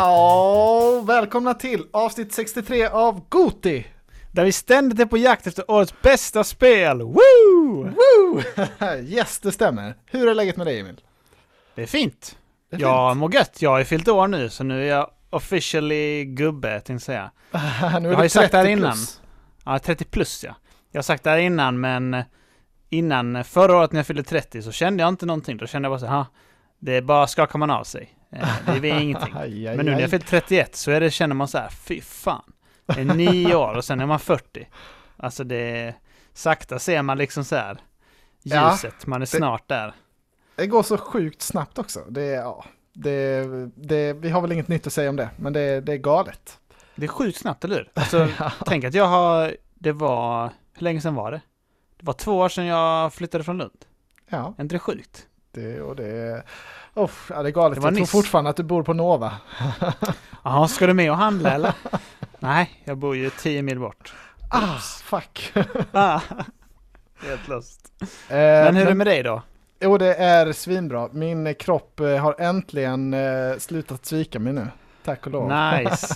Ja, välkomna till avsnitt 63 av Goti! Där vi ständigt är på jakt efter årets bästa spel! Woo! Woo! yes, det stämmer. Hur är läget med dig Emil? Det är fint. Det är jag mår gött. Jag har ju fyllt år nu, så nu är jag officially gubbe, tänkte jag säga. Jag har ju sagt det här 30 innan. plus. Ja, 30 plus ja. Jag har sagt det här innan, men innan förra året när jag fyllde 30 så kände jag inte någonting. Då kände jag bara så här, "Ha, det är bara skakar man av sig. Eh, Det är ingenting. Men nu när jag fyllt 31 så är det, känner man så här, fy fan. Det är nio år och sen är man 40. Alltså det är, sakta ser man liksom så här Ja, ljuset, man är snart där. Det går så sjukt snabbt också. Det, ja, det, det, vi har väl inget nytt att säga om det, men det, det är galet. Det är sjukt snabbt, eller hur? Alltså, tänk att jag har, det var, hur länge sedan var det? Det var två år sedan jag flyttade från Lund. Ja, Är inte det sjukt? det, och det, oh, ja, det är galet. Det var jag tror nyss. fortfarande att du bor på Nova. Jaha, ska du med och handla eller? Nej, jag bor ju 10 mil bort. Ah, fuck. Ah. Helt lost. Eh, Men hur är det med dig då? Jo, det är svinbra. Min kropp eh, har äntligen eh, slutat svika mig nu. Tack och lov. Nice.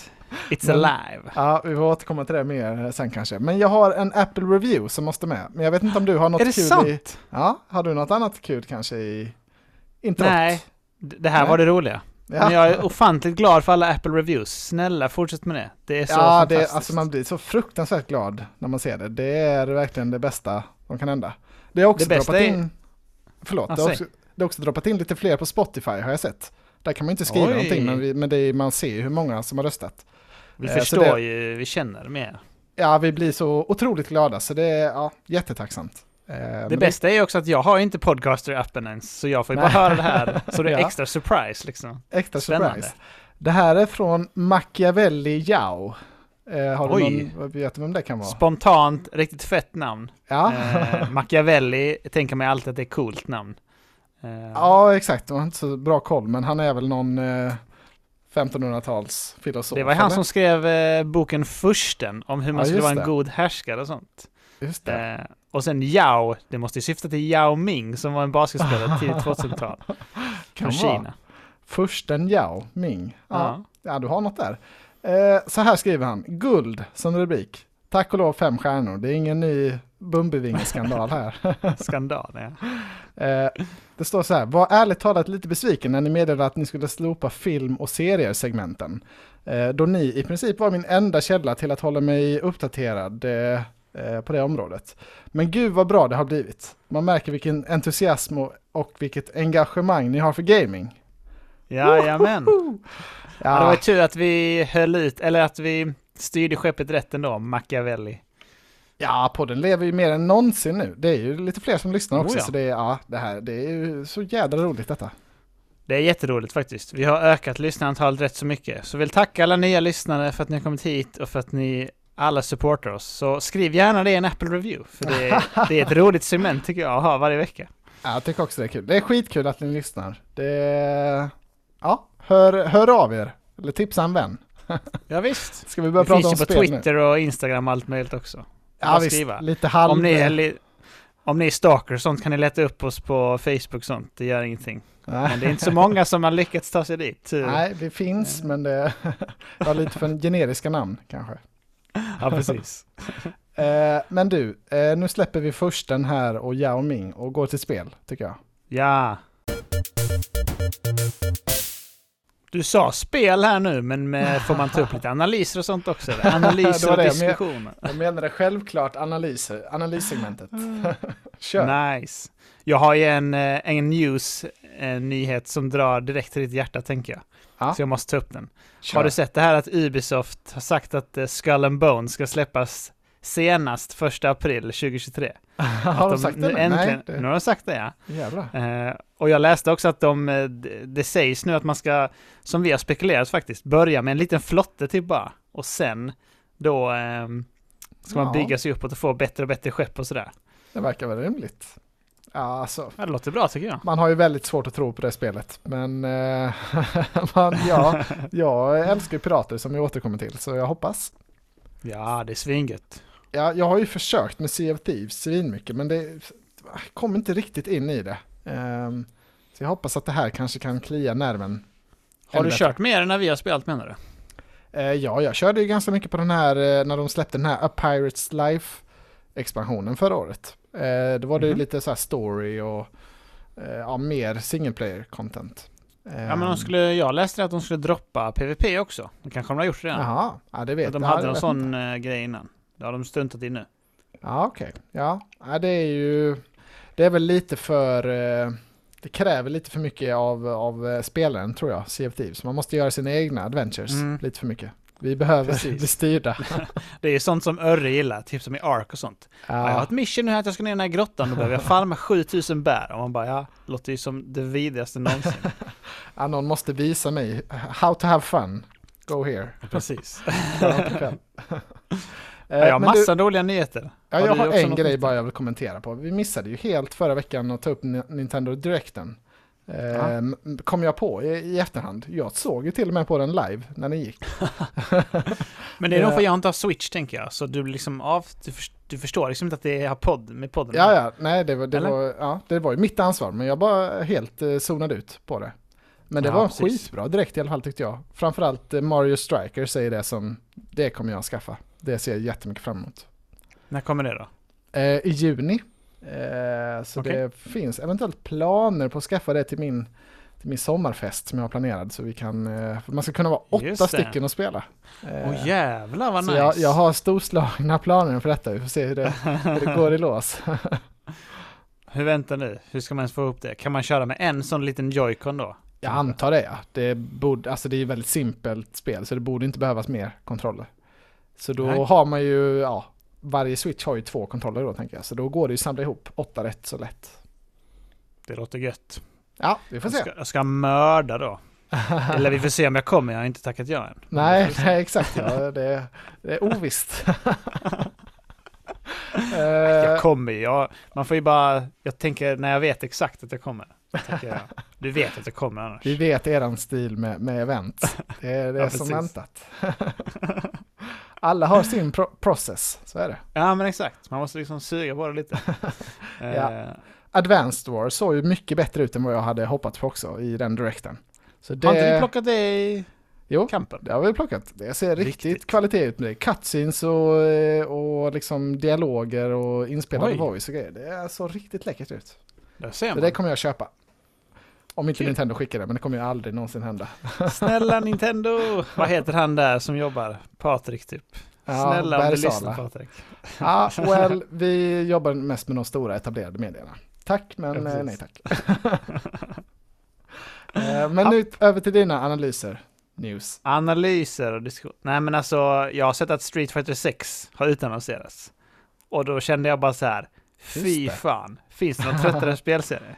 It's Men- alive. Ja, vi får återkomma till det mer eh, sen kanske. Men jag har en Apple Review som måste med. Men jag vet inte om du har något Är det kul i... sant? Ja, har du något annat kul kanske i introt? Nej, d- det här Nej. var det roliga. Ja, Men jag är ofantligt glad för alla Apple reviews. Snälla, fortsätt med det. Det är så ja det, fantastiskt. alltså man blir så fruktansvärt glad när man ser det. Det är verkligen det bästa som kan hända. Det har också Det droppat är- in... Förlåt, det har, också, det har också droppat in lite fler på Spotify har jag sett. Där kan man inte skriva Oj. någonting, men, vi, men det är, man ser ju hur många som har röstat. vi eh, förstår det- ju, vi känner mer. Ja, vi blir så otroligt glada, så det är ja, jättetacksamt. Eh, Det bästa är ju också att jag har inte podcaster-appen ens, så jag får ju bara höra det här. Så det är extra surprise liksom. Extra Spännande. surprise. Det här är från Machiavelli Yao. Eh, har du Oj. någon, vet du vem det kan vara? Spontant, riktigt fett namn. Ja. Eh, Machiavelli tänker man ju alltid att det är coolt namn. Eh, ja, exakt. Jag har inte så bra koll, men han är väl någon eh, 1500-tals filosof. det var han eller? som skrev eh, boken Fursten om hur man Ja, skulle vara en det. god härskare och sånt. Just det. Och sen Yao, det måste ju syfta till Yao Ming som var en basketspelare tidigt 2000-tal. Kan Från. Kina. Fursten Yao Ming. Ja. Ja. ja, du har något där. Eh, så här skriver han. Guld som rubrik. Tack och lov fem stjärnor. Det är ingen ny Bumbivingeskandal här. Skandal, ja. Eh, det står så här, var ärligt talat lite besviken när ni meddelade att ni skulle slopa film och serier-segmenten. Eh, då ni i princip var min enda källa till att hålla mig uppdaterad eh, på det området. Men gud vad bra det har blivit. Man märker vilken entusiasm och, och vilket engagemang ni har för gaming. Jajamän. Ja, det var tur att vi höll ut, eller att vi styrde skeppet rätt ändå, Machiavelli. ja, podden lever ju mer än någonsin nu. Det är ju lite fler som lyssnar också, Oh ja. så det är, ja, det här, det är ju så jädra roligt detta. Det är jätteroligt faktiskt. Vi har ökat lyssnarantalet rätt så mycket. Så vill tacka alla nya lyssnare för att ni har kommit hit och för att ni alla supportar oss. Så skriv gärna det i en Apple Review, för det är, det är ett roligt segment tycker jag att ha varje vecka. Ja, jag tycker också det är kul. Det är skitkul att ni lyssnar. Det Ja, hör, hör av er. Eller tipsa en vän. Ja, visst. Ska vi börja Det prata finns om ju på Twitter och Instagram och allt möjligt också. nu? Ja, visst. skriva. Lite halv... Om ni, är li- om ni är stalkers och sånt kan ni leta upp oss på Facebook och sånt. Det gör ingenting. Nej. Men det är inte så många som har lyckats ta sig dit. Nej, det finns, men det var lite för generiska namn kanske. Ja, precis. Eh, men du, eh, nu släpper vi först den här och Yao Ming och går till spel, tycker jag. Ja. Du sa spel här nu, men med, får man ta upp lite analyser och sånt också? Eller? Analyser och diskussioner. Jag menade självklart analyser, analyssegmentet. Kör! Nice. Jag har ju en, eh, en news, en nyhet som drar direkt till ditt hjärta, tänker jag. Ja. Så jag måste ta upp den. Kör. Har du sett det här att Ubisoft har sagt att eh, Skull and Bones ska släppas senast 1 april 2023? har Att de sagt det? nu? Äntligen, Nej, Nu har de sagt det, ja. jävlar. Eh, och jag läste också att de, eh, det, sägs nu att man ska, som vi har spekulerat faktiskt, börja med en liten flotte typ bara. Och sen då ehm, ska man Ja. bygga sig uppåt och få bättre och bättre skepp och sådär. Det verkar väl rimligt. Ja, alltså. Ja, det låter bra tycker jag. Man har ju väldigt svårt att tro på det spelet. Men eh, man, ja, jag älskar ju pirater som jag återkommer till. Så jag hoppas. Ja, det är svingött. Ja, jag har ju försökt med Sea of Thieves svinmycket. Men det kom inte riktigt in i det. Ehm, så jag hoppas att det här kanske kan klia nerven. Har du bättre. kört mer när vi har spelat menar du? Eh, ja, jag körde ju ganska mycket på den här eh, när de släppte den här A Pirates Life-expansionen förra året. Eh, då var det Mhm. lite så här story och eh, ja, mer single player content. Ja men de skulle, jag läste att de skulle droppa PVP också. Det kanske de har gjort redan. Jaha, ja det vet Att de ja, hade det någon sån inte. eh, grej innan. Det har de stuntat i nu. Ja, okej. Ja. ja, det är ju... Det är väl lite för... eh, Det kräver lite för mycket av, av eh, spelaren tror jag, Sea of Thieves. Man måste göra sina egna adventures Mm. lite för mycket. Vi behöver Precis. bli styrda. Det är sånt som Örre gillar, typ som i Ark och sånt. Ja. jag har ett mission nu här att jag ska ner i den här grottan, då behöver jag farma 7000 bär. Och man bara, ja, låter ju som det vidrigaste någonsin. ja, någon måste visa mig. How to have fun. Go here. Precis. Ja. Eh, jag har du- massa roliga nyheter. Ja, Har jag du har en grej bara jag vill kommentera på. Vi missade ju helt förra veckan att ta upp Ni- Nintendo Directen. Eh, kom jag på i, i efterhand. Jag såg ju till och med på den live när den gick. Men det är nog för jag inte har Switch tänker jag. Så du liksom av, du, för, du förstår liksom inte att det har podd med podden. Ja, ja, nej det var, det Eller? var, ja, det var ju mitt ansvar, men jag bara helt eh, zonade ut på det. Men det Ja, var precis. skitbra direkt i alla fall tyckte jag. Framförallt eh, Mario Striker säger det som, det kommer jag att skaffa. Det ser jag jättemycket fram emot. När kommer det då? Eh, I juni. Eh, så Okej. det finns eventuellt planer på att skaffa det till min, till min sommarfest som jag har planerad. Så vi kan, eh, man ska kunna vara åtta stycken och spela. Eh, Åh jävlar vad så nice! jag, jag har storslagna planer för detta. Vi får se hur det, hur det går i lås. Hur vänta nu, hur ska man ens få ihop det? Kan man köra med en sån liten joycon då? Jag antar det ja. Det, borde, alltså det är ett väldigt simpelt spel så det borde inte behövas mer kontroller. Så då Nej. har man ju, ja, varje switch har ju två kontroller då tänker jag. Så då går det ju att samla ihop åtta rätt så lätt. Det låter gött. Ja, vi får Jag se. ska, jag ska mörda då. Eller vi får se om jag kommer, jag har inte tackat ja än. Nej, nej exakt. Ja, det, det är ovisst. Jag Eh, kommer ju, jag, man får ju bara, jag tänker när jag vet exakt att jag kommer. jag, du vet att jag kommer annars. vi vet eran stil med, med event. Det är, det Ja, som väntat. Alla har sin pro- process, så är det. Ja men exakt, man måste liksom suga på det lite. Ja. Eh, Advanced War såg ju mycket bättre ut än vad jag hade hoppats på också i den direkten. Så det, Har inte du plockat det i Jo, kampen? det har vi plockat. Det ser riktigt, Riktigt. kvalitet ut med det. Cutscenes och, eh, och liksom dialoger och inspelade Oj. voice och grejer. Det ser riktigt läckert ut. Där ser Så man. det kommer jag köpa. Om inte Kul. Nintendo skickar det, men det kommer ju aldrig någonsin hända. Snälla Nintendo! Vad heter han där som jobbar? Patrik typ. Ja, Snälla om du lyssnar Patrik. Ja, well, vi jobbar mest med de stora etablerade medierna. Tack, men Ja, eh, nej tack. Eh, men nu över till dina analyser. News. Analyser och diskussion. Nej men alltså, jag har sett att Street Fighter 6 har utannonserats. Och då kände jag bara så här, fy fan, finns det någon tröttare spelserie?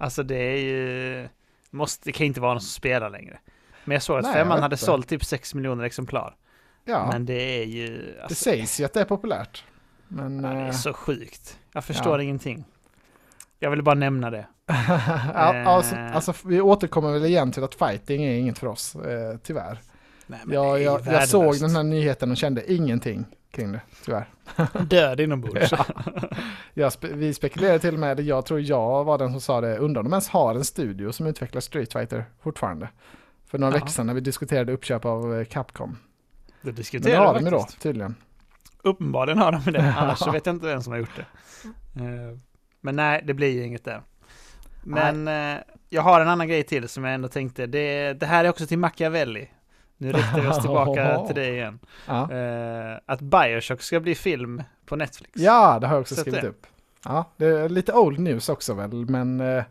Alltså det är ju, måste, det kan inte vara någon som spelar längre. Men jag såg att Nej, femman hade inte. sålt typ 6 miljoner exemplar. Ja, Men det är ju, det alltså, sägs ju att det är populärt. Men... ja, det är eh, så sjukt. Jag förstår Ja. ingenting. Jag ville bara nämna det. ja, alltså, Eh. alltså, vi återkommer väl igen till att fighting är inget för oss, eh, tyvärr. Nej, men det Jag, jag, jag såg den här nyheten och kände ingenting kring det, tyvärr. Död inombords. Jag spe, vi spekulerade till och med, jag tror jag var den som sa det, undrar om de ens har en studio som utvecklar Street Fighter fortfarande. För några Ja. veckor sedan när vi diskuterade uppköp av eh, Capcom. Det Men det har de ju då, tydligen. Uppenbarligen har de det, annars så vet jag inte vem som har gjort det. Eh, Men nej, det blir ju inget där. Men eh, jag har en annan grej till som jag ändå tänkte. Det, det här är också till Machiavelli. Nu riktar vi oss tillbaka till det igen. Ja. Eh, att Bioshock ska bli film på Netflix. ja, det har jag också Sett skrivit det? upp. Ja, det är lite old news också väl, men, eh,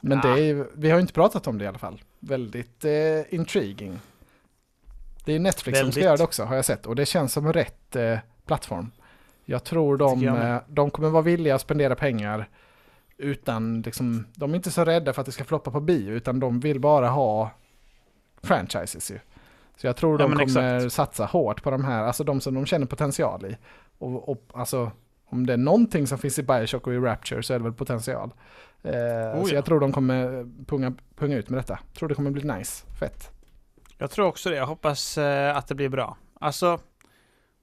men det Ja. är, vi har ju inte pratat om det i alla fall. Väldigt eh, intriguing. Det är Netflix som ska Väldigt. göra det också har jag sett och det känns som rätt eh, plattform. Jag tror de, jag eh, de kommer vara villiga att spendera pengar utan liksom, de är inte så rädda för att det ska floppa på bio utan de vill bara ha franchises ju. Så jag tror de kommer exakt. satsa hårt på de här, alltså de som de känner potential i. Och, och alltså, om det är någonting som finns i Bioshock och i Rapture så är det väl potential. Eh, Oh, så ja. jag tror de kommer punga, punga ut med detta. Tror det kommer bli nice, fett. Jag tror också det. Jag hoppas eh, att det blir bra. Alltså,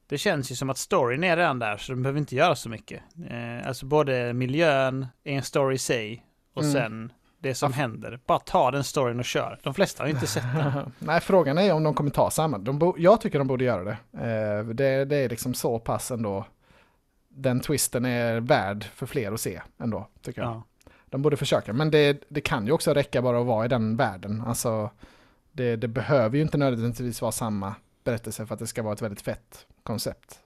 det känns ju som att storyn är redan där, så de behöver inte göra så mycket. Eh, alltså både miljön är en story i sig, och Mm. sen det som händer. Bara ta den storyn och kör. De flesta har ju inte sett den. Nej, frågan är om de kommer ta samma. De bo- jag tycker de borde göra det. Eh, det. Det är liksom så pass ändå. Den twisten är värd för fler att se ändå, tycker jag. Ja. De borde försöka, men det, det kan ju också räcka bara att vara i den världen. Alltså, det, det behöver ju inte nödvändigtvis vara samma berättelse för att det ska vara ett väldigt fett koncept.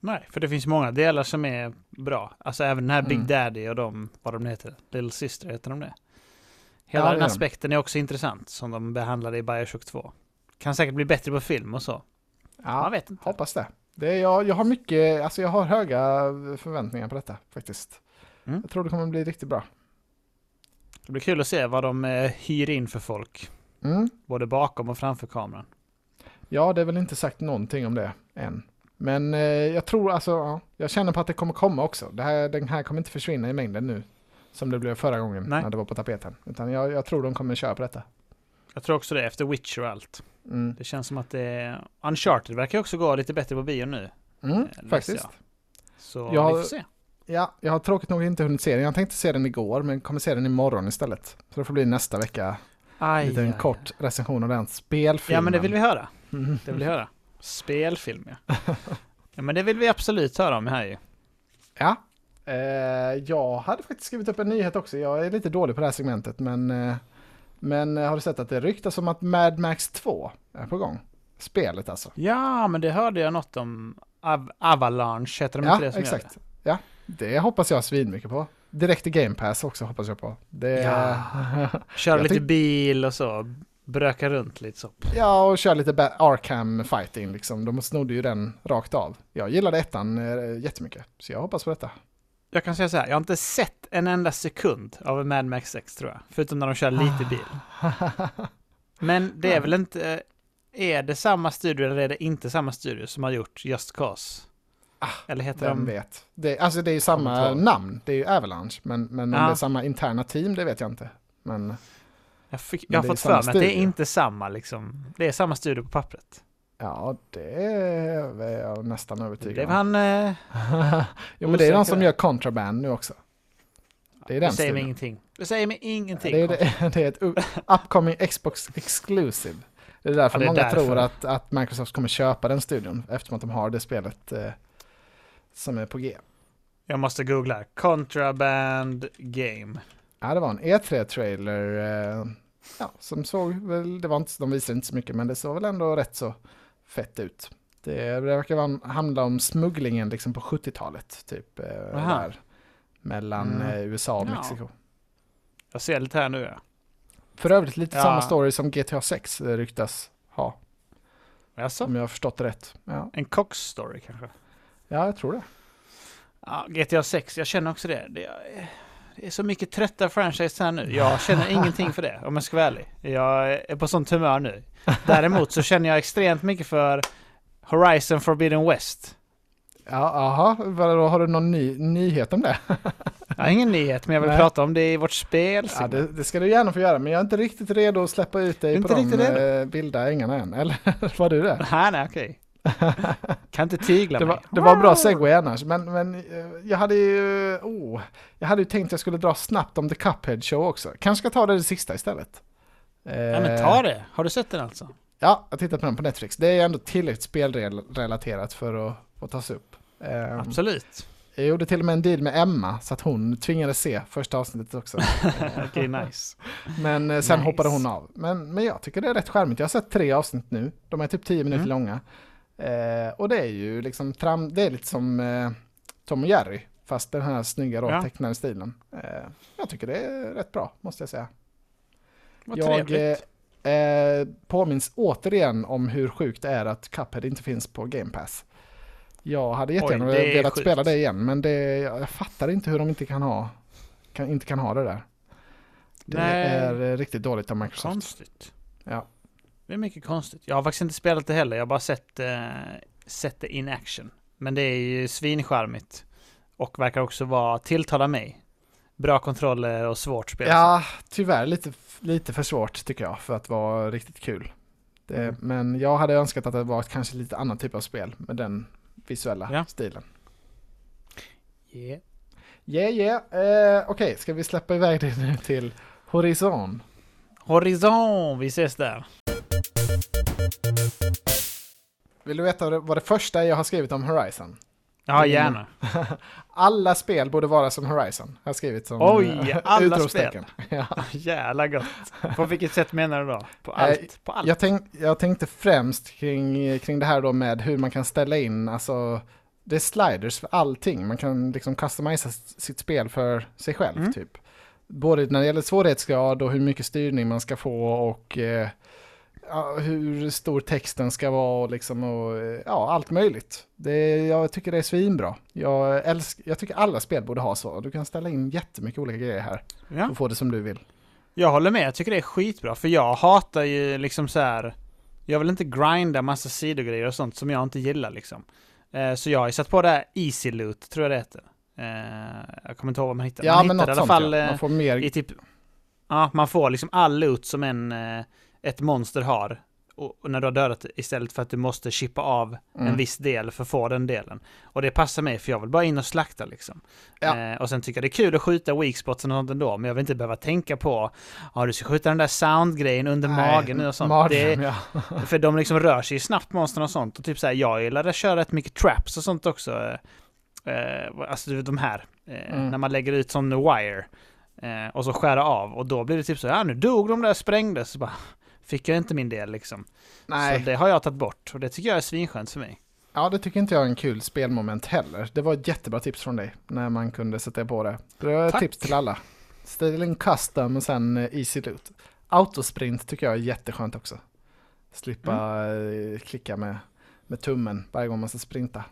Nej, för det finns många delar som är bra. Alltså även den här Big Mm. Daddy och de, vad de heter, Little Sister, heter de det? Hela Ja, den aspekten är också intressant, som de behandlade i Bioshock 2. Kan säkert bli bättre på film och så. Ja, Man vet inte. hoppas det. det är, jag, jag har mycket, alltså jag har höga förväntningar på detta faktiskt. Mm. Jag tror det kommer bli riktigt bra. Det blir kul att se vad de eh, hyr in för folk, Mm. både bakom och framför kameran. Ja, det är väl inte sagt någonting om det än. Men eh, jag tror alltså, ja, jag känner på att det kommer komma också. Det här, den här kommer inte försvinna i mängden nu. Som det blev förra gången Nej. när det var på tapeten. Utan jag, jag tror de kommer köra på detta. Jag tror också det, efter Witcher och allt. Mm. Det känns som att det... Uncharted verkar också gå lite bättre på bio nu. Mm, läser faktiskt. jag. Så Jag- vi får se. Ja, jag har tråkigt nog inte hunnit se den. Jag tänkte se den igår, men kommer se den imorgon istället. Så det får bli nästa vecka. Aj, Lite en kort recension av den spelfilmen. Ja, men det vill vi höra. Mm. Det vill vi höra. Spelfilm, ja. ja. Men det vill vi absolut höra om här ju. Ja. Eh, jag hade faktiskt skrivit upp en nyhet också. Jag är lite dålig på det här segmentet, men, eh, men eh, har du sett att det ryktas om att Mad Max 2 är på gång? Spelet alltså. Ja, men det hörde jag något om. Av Avalanche heter de Ja, inte det som gör exakt. Ja, det hoppas jag svinmycket på. Direkt i Game Pass också hoppas jag på. Det, Ja. det? Jag lite bil och så. Bröka runt lite så. ja, och köra lite Arkham fighting liksom. De snodde ju den rakt av. Jag gillade ettan jättemycket, så jag hoppas på detta. Jag kan säga så här, jag har inte sett en enda sekund av Mad Max 6 tror jag. Förutom när de kör lite bil. Men det är väl inte... Är det samma studio eller är det inte samma studio som har gjort Just Cause? Ah, eller heter Vem de... vet? Det, alltså det är ju samma namn, det är ju Avalanche, men, men om Ja. det är samma interna team, det vet jag inte. Men Jag, fick, jag har fått för mig att det är inte samma liksom. Det är samma studio på pappret. Ja, det är jag nästan Det övertygad blev om. han... Eh, jo, men det är de som gör Contraband nu också. Det är den det säger mig ingenting. Det säger mig ingenting. Det är, det, det är ett upcoming Xbox exclusive. Det är därför Ja, det är många därför. tror att, att Microsoft kommer köpa den studion eftersom att de har det spelet eh, som är på G. Jag måste googla. Contraband Game. Ja, det var en E3-trailer eh, ja, som såg väl, det var inte, de visade inte så mycket, men det såg väl ändå rätt så fett ut. Det, verkar handla om smugglingen liksom på 70-talet, typ. Eh, där, mellan Mm. eh, USA och Ja. Mexiko. Jag ser lite här nu ja. För övrigt lite Ja. samma story som GTA 6 eh, ryktas ha, Alltså, om jag har förstått det rätt. Ja, en Cox story kanske. ja jag tror det. Ja, GTA 6, jag känner också det. Det är, det är så mycket trötta franchise här nu. Jag känner ingenting för det, om jag ska vara ärlig. Jag är på sånt humör nu. Däremot så känner jag extremt mycket för Horizon Forbidden West. Ja, aha, har du någon ny, nyhet om det? Har ingen nyhet, men jag vill Nej. prata om det i vårt spel. Ja, det, det ska du gärna få göra, men jag är inte riktigt redo att släppa ut dig Inte på de eh, vilda ängarna än. Eller var du det? Nej, nej, okej. Kan inte tygla Det mig. var, det var bra segway annars, men, men eh, jag hade ju, oh, jag hade ju tänkt att jag skulle dra snabbt om The Cuphead Show också. Kanske ska ta det, det sista istället. Eh, Ja, men ta det. Har du sett den alltså? Ja, jag tittat på den på Netflix. Det är ändå tillräckligt spelrelaterat för att, att tas upp. Eh, Absolut. jag gjorde till och med en deal med Emma, så att hon tvingades se första avsnittet också. Okej, nice. Men eh, sen Nice. hoppade hon av. Men, men jag tycker det är rätt charmigt. Jag har sett tre avsnitt nu. De är typ tio minuter Mm. långa. Eh, och det är ju liksom fram, det är lite som eh, Tom och Jerry. Fast den här snygga då, Ja. tecknade stilen. Eh, jag tycker det är rätt bra, måste jag säga. Vad jag trevligt. eh, eh, påminns återigen om hur sjukt det är att Cuphead inte finns på Game Pass. Jag hade jättegärna Oj, velat sjukt. spela det igen, men det, jag, jag fattar inte hur de inte kan ha, kan, inte kan ha det där. Det Nej. är riktigt dåligt av Microsoft. Konstigt. Ja. Det är mycket konstigt. Jag har faktiskt inte spelat det heller. Jag har bara sett, eh, sett det in action. Men det är ju svincharmigt. Och verkar också vara, tilltala mig. Bra kontroller och svårt spel. Ja, tyvärr lite, lite för svårt tycker jag för att vara riktigt kul. Det, Mm. Men jag hade önskat att det var ett kanske lite annan typ av spel med den visuella Ja. stilen. Yeah. Yeah, yeah. Eh, Okej, ska vi släppa iväg det nu till Horizon. Horizon, vi ses där. Vill du veta vad det första jag har skrivit om Horizon? Ja, gärna. alla spel borde vara som Horizon, har jag skrivit som Oj, eh, alla utropstecken. ja. Jävla gott. På vilket sätt menar du då? På allt? På allt? Jag, tänk, jag tänkte främst kring, kring det här då med hur man kan ställa in, alltså det är sliders för allting. Man kan liksom customisa sitt spel för sig själv Mm. typ. Både när det gäller svårighetsgrad och hur mycket styrning man ska få och eh, ja, hur stor texten ska vara och liksom och eh, ja, allt möjligt. Det, jag tycker det är svinbra. Jag, älsk, jag tycker alla spel borde ha så. Du kan ställa in jättemycket olika grejer här Ja. och få det som du vill. Jag håller med, jag tycker det är skitbra. För jag hatar ju liksom så här. Jag vill inte grinda massa sidogrejer och sånt som jag inte gillar liksom. Eh, så jag har ju satt på det här Easy Loot, tror jag det heter. Eh, jag kommer inte ihåg vad man hittar. Ja, man men hittar något i alla sånt fall ja. eh, Man får mer i typ... Ja, man får liksom all loot som en, eh, ett monster har. Och, och när du har dödat istället för att du måste chippa av Mm. en viss del för att få den delen. Och det passar mig för jag vill bara in och slakta liksom. Ja. Eh, och sen tycker jag det är kul att skjuta weak spots och sånt ändå, men jag vill inte behöva tänka på ja du ska skjuta den där soundgrejen under magen nu och sånt. Mardröm, det, ja. för de liksom rör sig snabbt monstren och sånt. Och typ såhär, jag gillar att köra rätt mycket traps och sånt också. Eh, eh, alltså du de här, eh, Mm. när man lägger ut sån wire. Eh, och så skära av och då blir det typ så ja nu dog de där sprängdes. Bara, fick jag inte min del liksom. Nej, Så det har jag tagit bort och det tycker jag är svinskönt för mig. ja det tycker inte jag är en kul spelmoment heller. Det var ett jättebra tips från dig när man kunde sätta på det. Det var ett tips till alla. Ställ in custom och sen eh, easy loot. Autosprint tycker jag är jätteskönt också. Slippa eh, klicka med, med tummen varje gång man ska sprinta.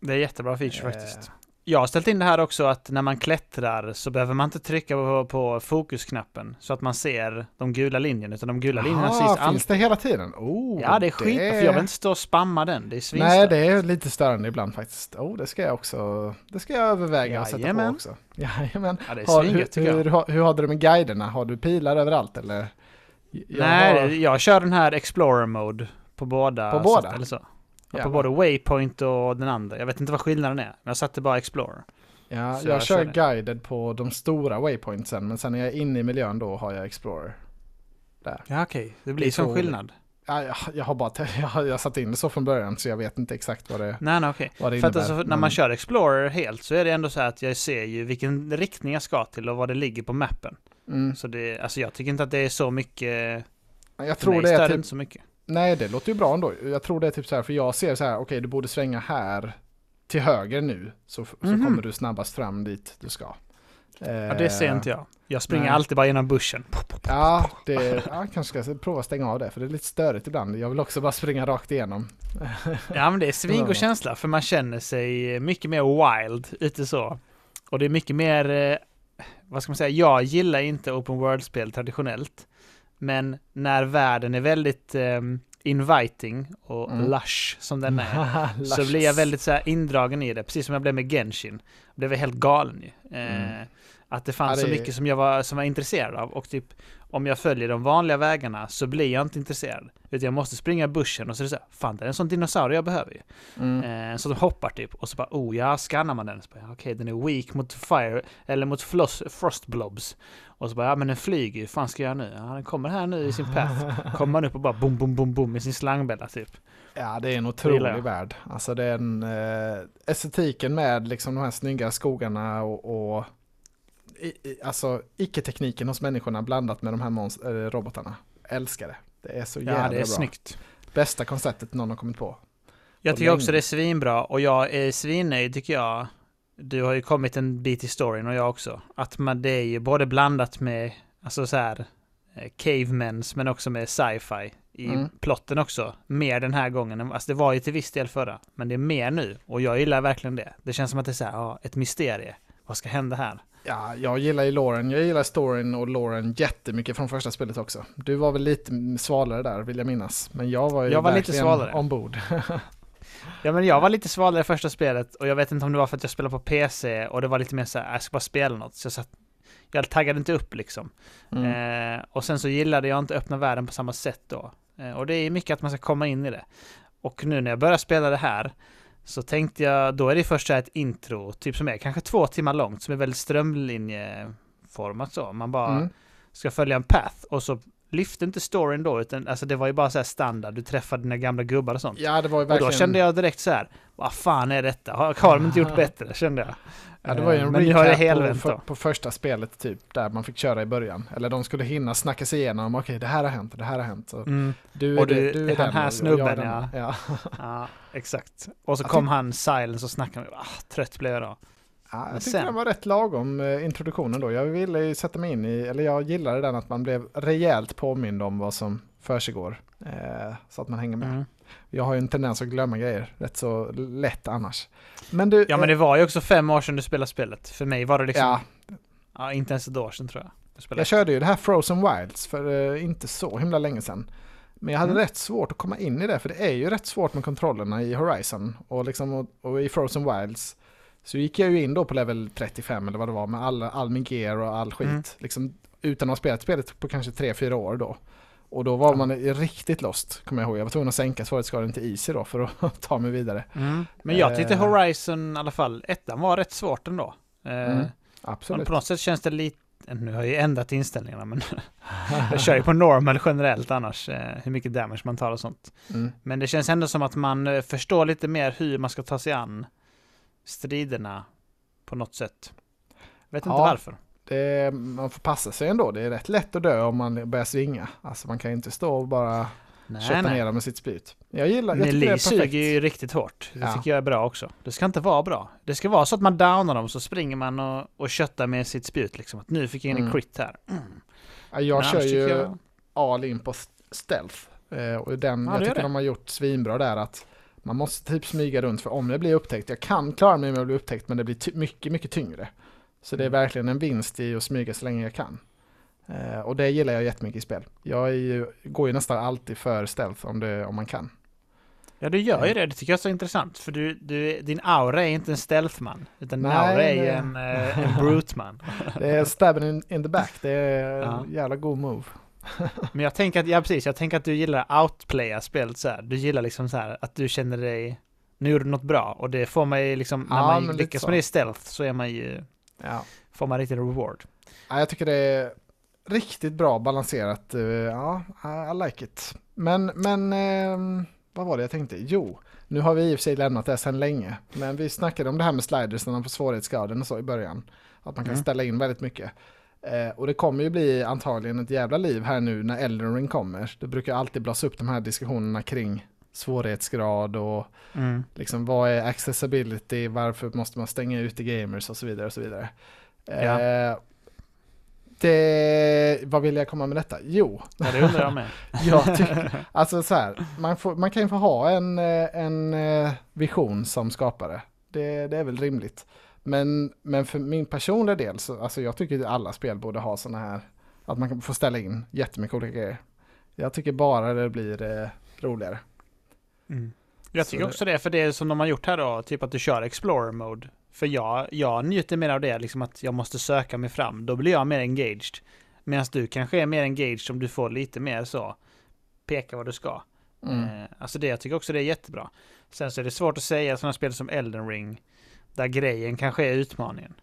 Det är jättebra feature Eh. faktiskt. Jag har ställt in det här också att när man klättrar så behöver man inte trycka på, på fokusknappen så att man ser de gula linjerna utan de gula linjerna syns finns alltid. det hela tiden? Oh, Ja det är skit, för jag vill inte stå och spamma den. Det är svinstört. Nej, det är lite störande ibland faktiskt. Oh, det ska jag också, det ska jag överväga att sätta på Jajamän. också. Jajamän. Ja, det är Har, hur, tycker jag. hur, hur, hur har du det med guiderna? Har du pilar överallt eller? Jag Nej, har- jag kör den här Explorer Mode på båda. På båda? sätt, eller så. Ja, på både Waypoint och den andra. Jag vet inte vad skillnaden är. Men jag satte bara Explorer. Ja, Så jag, jag kör guided på de stora waypointsen, men sen när jag är inne i miljön då har jag Explorer. Ja okej, det blir Det sån så- skillnad. Ja, jag, jag har bara jag, jag satt in det så från början så jag vet inte exakt vad det, Nej, nej okej. vad det För att innebär. alltså, när man kör Explorer helt så är det ändå så här att jag ser ju vilken riktning jag ska till och vad det ligger på mappen. mm, Så det, alltså jag tycker inte att det är så mycket. jag tror det är typ, inte så mycket. Nej det låter ju bra ändå. Jag tror det är typ så här, för jag ser så här, okej du borde svänga här till höger nu, så, så Mhm. kommer du snabbast fram dit du ska. Ja, det ser inte jag. Jag springer nej. alltid bara genom buschen. Ja, det, ja, kanske ska jag prova att stänga av det, för det är lite störigt ibland. Jag vill också bara springa rakt igenom. Ja men det är svingod känsla för man känner sig mycket mer wild ute så. Och det är mycket mer, eh, vad ska man säga, jag gillar inte open world-spel traditionellt. Men när världen är väldigt eh, inviting och Mm. lush som den är. så blir jag väldigt så indragen i det, precis som jag blev med Genshin. Jag blev helt galen ju. Eh, Mm. Att det fanns Ja, det så mycket som jag var, som var intresserad av och typ om jag följer de vanliga vägarna så blir jag inte intresserad. Utan jag måste springa i bussen och så är det så här, fan det är en sån dinosaurie jag behöver ju. Mm. Eh, så de hoppar typ och så bara oh ja, skannar man den. Okej, den är weak mot fire, eller mot floss, frostblobs. Och så bara, ja men den flyger ju, fan ska jag göra nu? Ja, den kommer här nu i sin path. Kommer man upp och bara bom, bom, bom, bom med sin slangbälla typ. Ja, det är en otrolig värld. Alltså det är en eh, estetiken med liksom de här snygga skogarna och, och i, alltså icke-tekniken hos människorna blandat med de här monst- eh, robotarna. Älskar det. Det är så jävla Ja, det är bra. snyggt. Bästa konceptet någon har kommit på. Jag tycker också det är svinbra och jag är svinnöjd tycker jag. Du har ju kommit en bit i storyn och jag också. Att man, det är ju både blandat med, alltså så här, eh, cavemans men också med sci-fi i Mm. plotten också. Mer den här gången. Alltså det var ju till viss del förra, men det är mer nu. Och jag gillar verkligen det. Det känns som att det är så här, ja, ett mysterie. Vad ska hända här? Ja, jag gillar ju Lauren. Jag gillar storyn och Lauren jättemycket från första spelet också. Du var väl lite svalare där vill jag minnas. Men jag var ju Jag var lite svalare. ombord. Ja men jag var lite svalare i första spelet och jag vet inte om det var för att jag spelade på PC och det var lite mer så här, jag ska bara spela något. Så jag satt, jag taggade inte upp liksom. Mm. Eh, och sen så gillade jag inte öppna världen på samma sätt då. Eh, och det är mycket att man ska komma in i det. Och nu när jag börjar spela det här så tänkte jag, då är det först ett intro, typ som är kanske två timmar långt, som är väldigt strömlinjeformat så. Man bara Mm. ska följa en path och så lyfte inte storyn då, utan alltså det var ju bara så här standard, du träffade dina gamla gubbar och sånt. Ja, det var ju Och verkligen... då kände jag direkt så här, vad fan är detta? Har, har de inte gjort bättre? Kände jag. Ja, det var ju en Eh, Men recap på, på första spelet typ, där man fick köra i början. Eller de skulle hinna snacka sig igenom, okej det här har hänt det här har hänt. Så Mm, du är, Och det, du- du är den den här snubben, ja. ja. ja, exakt. Och så Jag kom han Silence och snackade med. Ah, trött blev jag då. Ja, Men jag tyckte sen- den var rätt lagom eh, introduktionen då. Jag ville ju sätta mig in i, eller jag gillade den att man blev rejält påmind om vad som försiggår. Eh, så att man hänger med. Mm. Jag har ju en tendens att glömma grejer rätt så lätt annars. Men du, Ja men det var ju också fem år sedan du spelade spelet. För mig var det liksom, ja, ja, inte ens ett år sedan tror jag. jag jag körde ju det här Frozen Wilds för eh, inte så himla länge sedan. Men jag hade Mm. rätt svårt att komma in i det, för det är ju rätt svårt med kontrollerna i Horizon. Och, liksom, och, och i Frozen Wilds så gick jag ju in då på level 35 eller vad det var med all, all min gear och all skit. Mm. Liksom, utan att ha spelat spelet på kanske 3-4 år då. Och då var man riktigt lost, kommer jag ihåg. Jag var tvungen att sänka svårighetsgraden till easy då för att ta mig vidare. Mm. Men jag tyckte Eh. Horizon i alla fall, ettan var rätt svårt ändå. Eh, Mm, Men Absolut. på något sätt känns det lite, nu har jag ju ändrat inställningarna men jag kör ju på normal generellt annars, eh, hur mycket damage man tar och sånt. Mm. Men det känns ändå som att man förstår lite mer hur man ska ta sig an striderna på något sätt. Vet inte Ja. varför. Det, man får passa sig ändå. Det är rätt lätt att dö om man börjar svinga. Alltså man kan inte stå och bara Nej, kötta nej. ner dem med sitt spjut. Jag gillar, jag tycker det är suger ju riktigt hårt. Det Ja. tycker jag är bra också. Det ska inte vara bra. Det ska vara så att man downar dem så springer man och, och köttar med sitt spjut liksom. Att nu fick jag in en Mm. crit här. Mm. Ja, Jag Men kör ju jag- all in på st- stealth. Eh, och den, Ja, jag tycker det. de har gjort svinbra där att man måste typ smyga runt för om jag blir upptäckt, jag kan klara mig med att bli upptäckt men det blir mycket, mycket tyngre. Så det är Mm. verkligen en vinst i att smyga så länge jag kan. Eh, och det gillar jag jättemycket i spel. Jag ju, går ju nästan alltid för stealth om, det, om man kan. Ja, du gör ju Mm. det. Det tycker jag är så intressant. För du, du, din aura är inte en stealthman. Utan din aura är ju en, eh, en brute-man. Det är stabben in, in the back, det är Ja. en jävla god move. Men jag tänker att, ja precis, jag tänker att du gillar outplaya spelet så här. Du gillar liksom så här att du känner dig, nu gjorde du något bra. Och det får man ju liksom, när Ja, man lyckas med det i stealth så är man ju, Ja. får man riktigt reward. Ja, jag tycker det är riktigt bra balanserat. eh, Ja, I- like it. Men, men ehm, vad var det jag tänkte? Jo, nu har vi i och för sig lämnat det sedan länge. Men vi snackade om det här med slidersarna på svårighetsgraden och så i början. Att man kan Mm. ställa in väldigt mycket. Eh, och det kommer ju bli antagligen ett jävla liv här nu när Elden Ring kommer. Det brukar alltid blåsa upp de här diskussionerna kring svårighetsgrad och Mm. liksom vad är accessibility, varför måste man stänga ute gamers och så vidare och så vidare. Ja. Eh, det, vad vill jag komma med detta? Jo, Ja, det undrar jag med. jag tycker, alltså så här, man, får, man kan ju få ha en, eh, en eh, vision som skapare. Det, det är väl rimligt. Men, men för min personliga del, så, alltså jag tycker att alla spel borde ha sådana här, att man kan få ställa in jättemycket olika grejer. Jag tycker bara det blir eh, roligare. Mm. Jag tycker det- också det, för det som de har gjort här då, typ att du kör Explorer Mode. För jag, jag njuter mer av det, liksom att jag måste söka mig fram. Då blir jag mer engaged. Medan du kanske är mer engaged om du får lite mer så, peka vad du ska. Mm. Eh, alltså det, jag tycker också det är jättebra. Sen så är det svårt att säga sådana spel som Elden Ring, där grejen kanske är utmaningen.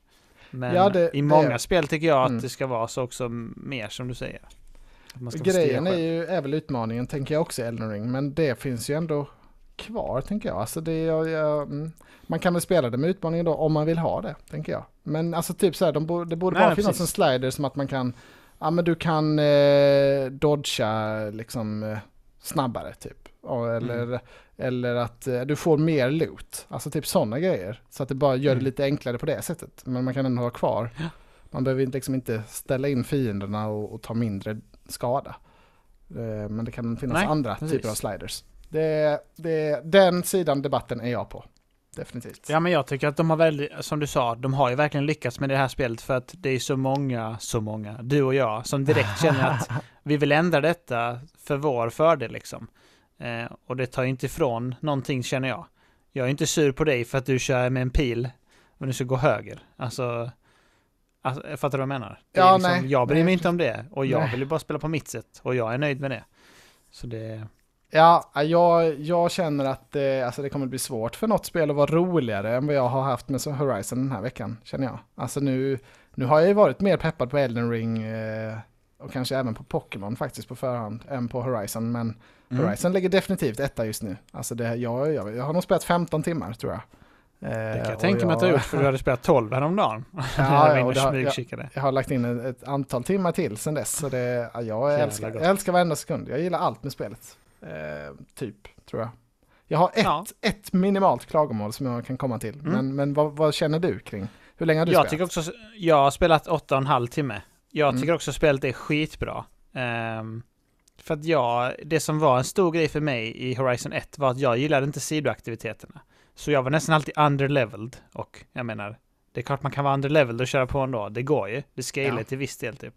Men Ja, det- i många det- spel tycker jag att Mm. det ska vara så också mer som du säger. Grejen är ju, är väl utmaningen tänker jag också i Elden Ring, men det finns ju ändå kvar tänker jag. Alltså det, jag, jag, mm, man kan väl spela det med utmaningen då om man vill ha det, tänker jag. Men alltså typ så här, de borde, det borde Nej, bara finnas precis. en slider som att man kan, ja men du kan eh, dodga liksom eh, snabbare typ. Eller, Mm. eller att eh, du får mer loot, alltså typ sådana grejer. Så att det bara gör det Mm. lite enklare på det sättet. Men man kan ändå ha kvar. Ja. Man behöver liksom inte ställa in fienderna och, och ta mindre skada. Eh, Men det kan finnas Nej, andra precis. typer av sliders. Det, det, den sidan debatten är jag på. Definitivt. Ja men jag tycker att de har väldigt, som du sa, de har ju verkligen lyckats med det här spelet för att det är så många, så många, du och jag, som direkt känner att vi vill ändra detta för vår fördel liksom. Eh, och det tar ju inte ifrån någonting känner jag. Jag är inte sur på dig för att du kör med en pil och du ska gå höger. Alltså, alltså fattar du vad jag menar? Ja, liksom, nej, jag bryr nej, mig inte om det och jag nej. vill ju bara spela på mitt sätt och jag är nöjd med det. Så det, Ja, jag, jag känner att det, alltså det kommer bli svårt för något spel att vara roligare än vad jag har haft med Horizon den här veckan, känner jag. Alltså nu, nu har jag ju varit mer peppad på Elden Ring eh, och kanske även på Pokémon faktiskt på förhand, än på Horizon. Men Mm. Horizon ligger definitivt etta just nu. Alltså det, jag, jag, jag har nog spelat 15 timmar tror jag. Eh, Det kan jag tänka mig att du har gjort för du hade spelat 12 häromdagen. Ja, jag ja, och har- smygkikade. Jag har lagt in ett, ett antal timmar till sen dess. Så det, ja, jag, Jävla älskar, gott. jag älskar varenda sekund. Jag gillar allt med spelet. Eh, typ, tror jag. Jag har ett, Ja. ett minimalt klagomål som jag kan komma till. Mm. Men, men vad, vad känner du kring? Hur länge har du Jag spelat? tycker också, jag har spelat 8,5 timme. Jag Mm. tycker också spelet är skitbra. Ehm, för att jag, det som var en stor grej för mig i Horizon 1 var att jag gillade inte sidoaktiviteterna. Så jag var nästan alltid underleveled. Och jag menar, det är klart man kan vara underleveled och köra på ändå. Det går ju. Det scalar Ja. till viss del typ.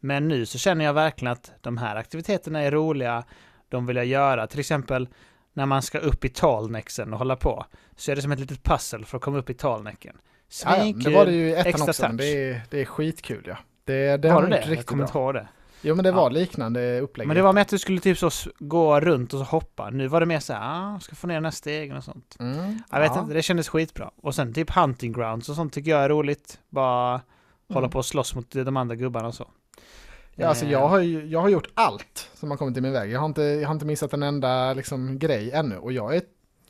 Men nu så känner jag verkligen att de här aktiviteterna är roliga. De vill jag göra. Till exempel när man ska upp i talnexen och hålla på. Så är det som ett litet pussel för att komma upp i talnäcken. Ja, ja, det var det ju i ettan också, touch. det är, det är skitkul ja. Det, det var har det de det? Jag riktigt kommer inte ihåg det. Jo men det Ja. var liknande upplägg. Men det var med att du skulle typ så gå runt och så hoppa. Nu var det mer så här, ah, ska få ner den här stegen och sånt. Mm, Jag vet ja. inte, det kändes skitbra. Och sen typ hunting grounds och sånt tycker jag är roligt. Bara hålla Mm. på och slåss mot de andra gubbarna och så. Ja, alltså jag har, ju, jag har gjort allt som har kommit i min väg. Jag har inte, jag har inte missat en enda liksom, grej ännu och jag är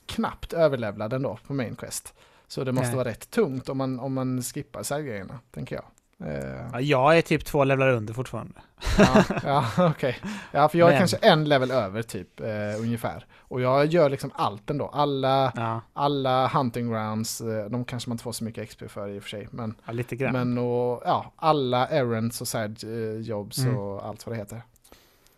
knappt överlevlad ändå på main quest. Så det måste Nej. vara rätt tungt om man, om man skippar sidegrejerna, tänker jag. Eh, ja, Jag är typ två levlar under fortfarande. ja, ja okej. Ja, för jag är Men- kanske en level över typ, eh, ungefär. Och jag gör liksom allt ändå. Alla, Ja, alla hunting grounds, eh, de kanske man inte får så mycket XP för i och för sig. Men, ja lite grann. men och, ja, alla errands och side eh, jobs Mm. och allt vad det heter. Vet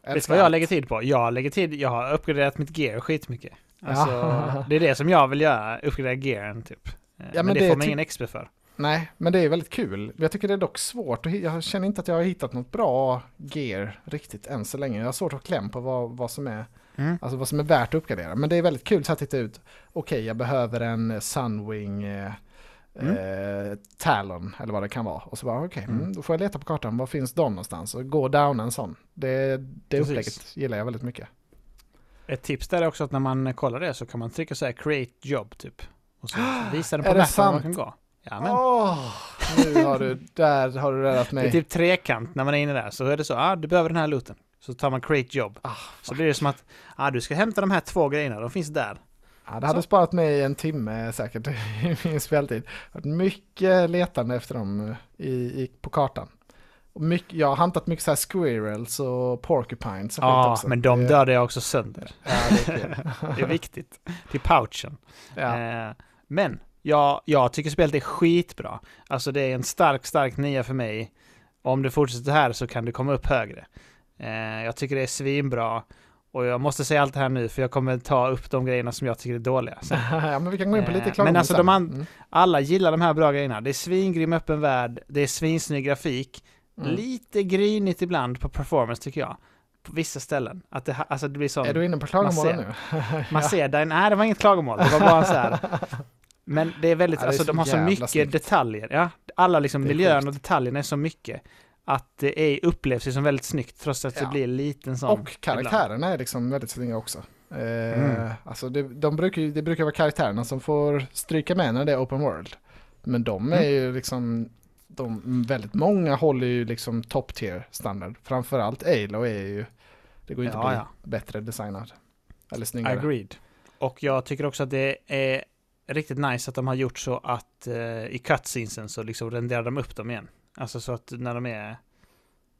du Älskar vad jag allt. lägger tid på? Jag lägger tid, jag har uppgraderat mitt gear skitmycket. Alltså, Ja. det är det som jag vill göra, uppgradera gearen typ. Eh, men, men det, det får man typ- ingen XP för. Nej, men det är väldigt kul. Jag tycker det är dock svårt. Jag känner inte att jag har hittat något bra gear riktigt än så länge. Jag har svårt att kläm på vad, vad, som är, Mm. alltså vad som är värt att uppgradera. Men det är väldigt kul så att titta ut. Okej, jag behöver en Sunwing eh, eh, Talon eller vad det kan vara. Och så bara okej, Mm. mm, då får jag leta på kartan. Var finns de någonstans? Och gå down en sån. Det, det Precis. upplägget gillar jag väldigt mycket. Ett tips där är också att när man kollar det så kan man trycka så här create job typ. Och så visar den på mappen man kan gå. Ja, men Åh, nu har du, där har du räddat det mig. är typ trekant när man är inne där. Så är det så, ah, du behöver den här looten. Så tar man create job. Ah, Så blir det som att, ah, du ska hämta de här två grejerna, de finns där. Ja, det hade Så. sparat mig en timme säkert i min speltid. Det Mycket letande efter dem i, i, på kartan. Mycket, jag har hantat mycket så här squirrels och porcupines och Ja, också. men de Det- dödade jag också sönder. Ja, det är. Det är viktigt. Till pouchen. ja. Eh, men jag, jag tycker spelet är skitbra. Alltså det är en stark, stark nia för mig. Om du fortsätter här så kan du komma upp högre. Eh, jag tycker det är svinbra. Och jag måste säga allt det här nu för jag kommer ta upp de grejerna som jag tycker är dåliga. ja, men vi kan gå in på lite Eh, klagomål men alltså, de Mm. Alla gillar de här bra grejerna. Det är svingrym öppen värld, det är svinsnygg grafik. Mm. Lite grynigt ibland på performance tycker jag. På vissa ställen. Att det, alltså det blir sån... Är du inne på klagomålen nu? Man ser där, nej det var inget klagomål, det var bara så här. Men det är väldigt, Ja, det är alltså så de har så mycket snyggt. detaljer. Ja, alla liksom miljön och detaljerna är så mycket. Att det är, upplevs som väldigt snyggt trots att Ja. det blir en liten sån. Och karaktärerna är liksom väldigt snygga också. Eh, Mm. Alltså det, de brukar, det brukar vara karaktärerna som får stryka med när det är open world. Men de är Mm. ju liksom, de, väldigt många håller ju liksom top tier standard. Framförallt Alo är ju, det går ju inte Ja, att bli ja. bättre designad. Eller snyggare. Agreed. Och jag tycker också att det är riktigt nice att de har gjort så att eh, i cutscenesen så liksom renderar de upp dem igen. Alltså så att när de är ja,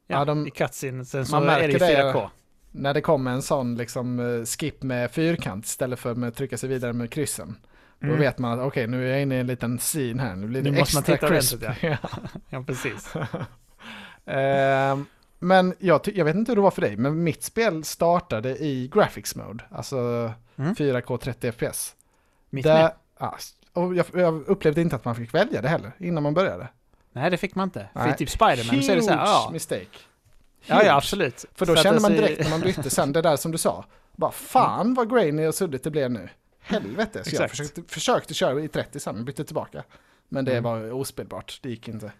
Ja, de- i cutscenesen så är det det. 4K. När det kommer en sån liksom eh, skip med fyrkant istället för att trycka sig vidare med kryssen. Då Mm. vet man att okej nu är jag inne i en liten scene här, nu blir det Nu måste man extra titta crisp. ordentligt, Ja, precis. Ehm, men jag, jag vet inte hur det var för dig, men mitt spel startade i graphics mode, alltså Mm. 4K 30 FPS. Mitt Där, med. Ja, och jag, jag upplevde inte att man fick välja det heller innan man började. Nej, det fick man inte. För Nej. typ Spiderman så är det så här, ja. mistake. Ja, Huge. ja, absolut. För då att kände man alltså- direkt när man bytte sen, det där som du sa. Bara fan vad grainy och suddigt det blev nu. Helvete. Så jag försökte, försökte köra i 30 sen, men bytte tillbaka. Men det Mm. var ospelbart, det gick inte.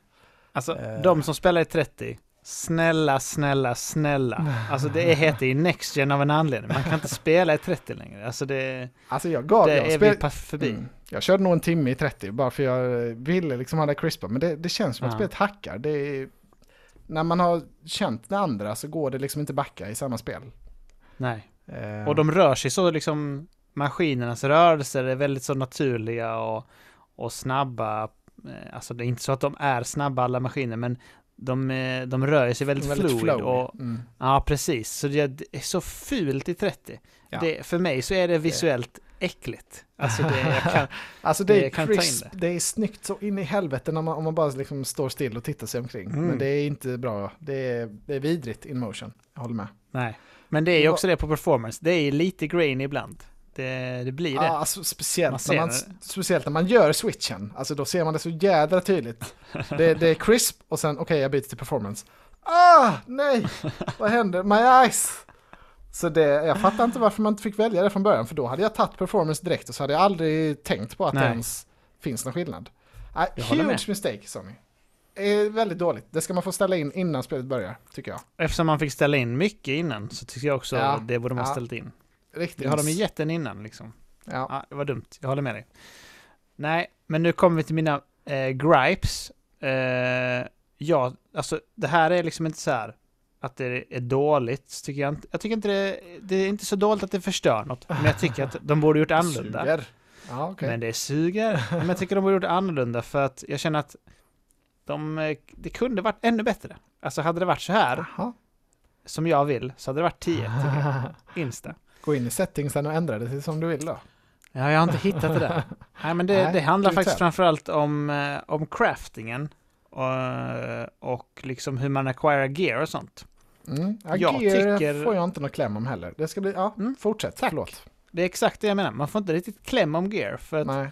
Alltså, Eh. de som spelar i 30, snälla, snälla, snälla. Alltså det heter ju Next Gen av en anledning. Man kan inte spela i 30 längre. Alltså det, Alltså jag gav, det jag är spel- vi förbi. Mm. Jag körde nog en timme i 30 bara för jag ville liksom ha det crispa. Men det, det känns som att Ja. spelet hackar. Det är, när man har känt det andra så går det liksom inte backa i samma spel. Nej. Eh, Och de rör sig så liksom, maskinernas rörelser är väldigt så naturliga och, och snabba. Eh, Alltså det är inte så att de är snabba alla maskiner, men de, eh, de rör sig väldigt, fluid. flowy. Och, Mm. ja, precis. Så det det är så fult i 30. Ja. Det, för mig så är det visuellt äckligt. Alltså det, kan, Alltså det Det är crisp, det. är snyggt så in i helvete när man, om man bara liksom står still och tittar sig omkring. Mm. Men det är inte bra, det är, det är vidrigt in motion. Jag håller med. nej. Men det är ju också det på performance. Det är lite grain ibland. Det, det blir det. Ja, alltså, speciellt, Man när man, det. speciellt när man gör switchen, alltså då ser man det så jädra tydligt. Det, det är crisp och sen okej jag byter till performance. Ah, nej! Vad händer? My eyes! Så det, jag fattar inte varför man inte fick välja det från början, för då hade jag tagit performance direkt och så hade jag aldrig tänkt på att det Nej. ens finns någon skillnad. Håller huge med. mistake Sony. Är väldigt dåligt. Det ska man få ställa in innan spelet börjar, tycker jag. Eftersom man fick ställa in mycket innan så tycker jag också Ja, det borde man ja. ställt in. Riktigt. Det har de ju gett en innan liksom. Ja. Ja, det var dumt. Jag håller med dig. Nej, men nu kommer vi till mina eh, gripes. Eh, ja, alltså det här är liksom inte så här att det är dåligt, tycker jag inte. Jag tycker inte det, det är inte så dåligt att det förstör något, men jag tycker att de borde gjort annorlunda. Suger. Ja, okej. Men det suger. Men jag tycker de borde gjort annorlunda för att jag känner att de, eh, det kunde varit ännu bättre. Alltså hade det varit så här, Jaha. som jag vill, så hade det varit 10 tycker jag. Insta. Gå in i settingsen och ändra det till som du vill då. Ja, jag har inte hittat det där. Nej, men det, Nej, det handlar faktiskt framförallt om, eh, om craftingen och, och liksom hur man acquirar gear och sånt. Mm. Ja, Jag gear tycker- får jag inte någon kläm om heller. Det ska bli, ja, Mm, fortsätt, tack. förlåt. Det är exakt det jag menar. Man får inte riktigt kläm om gear. För att, Nej.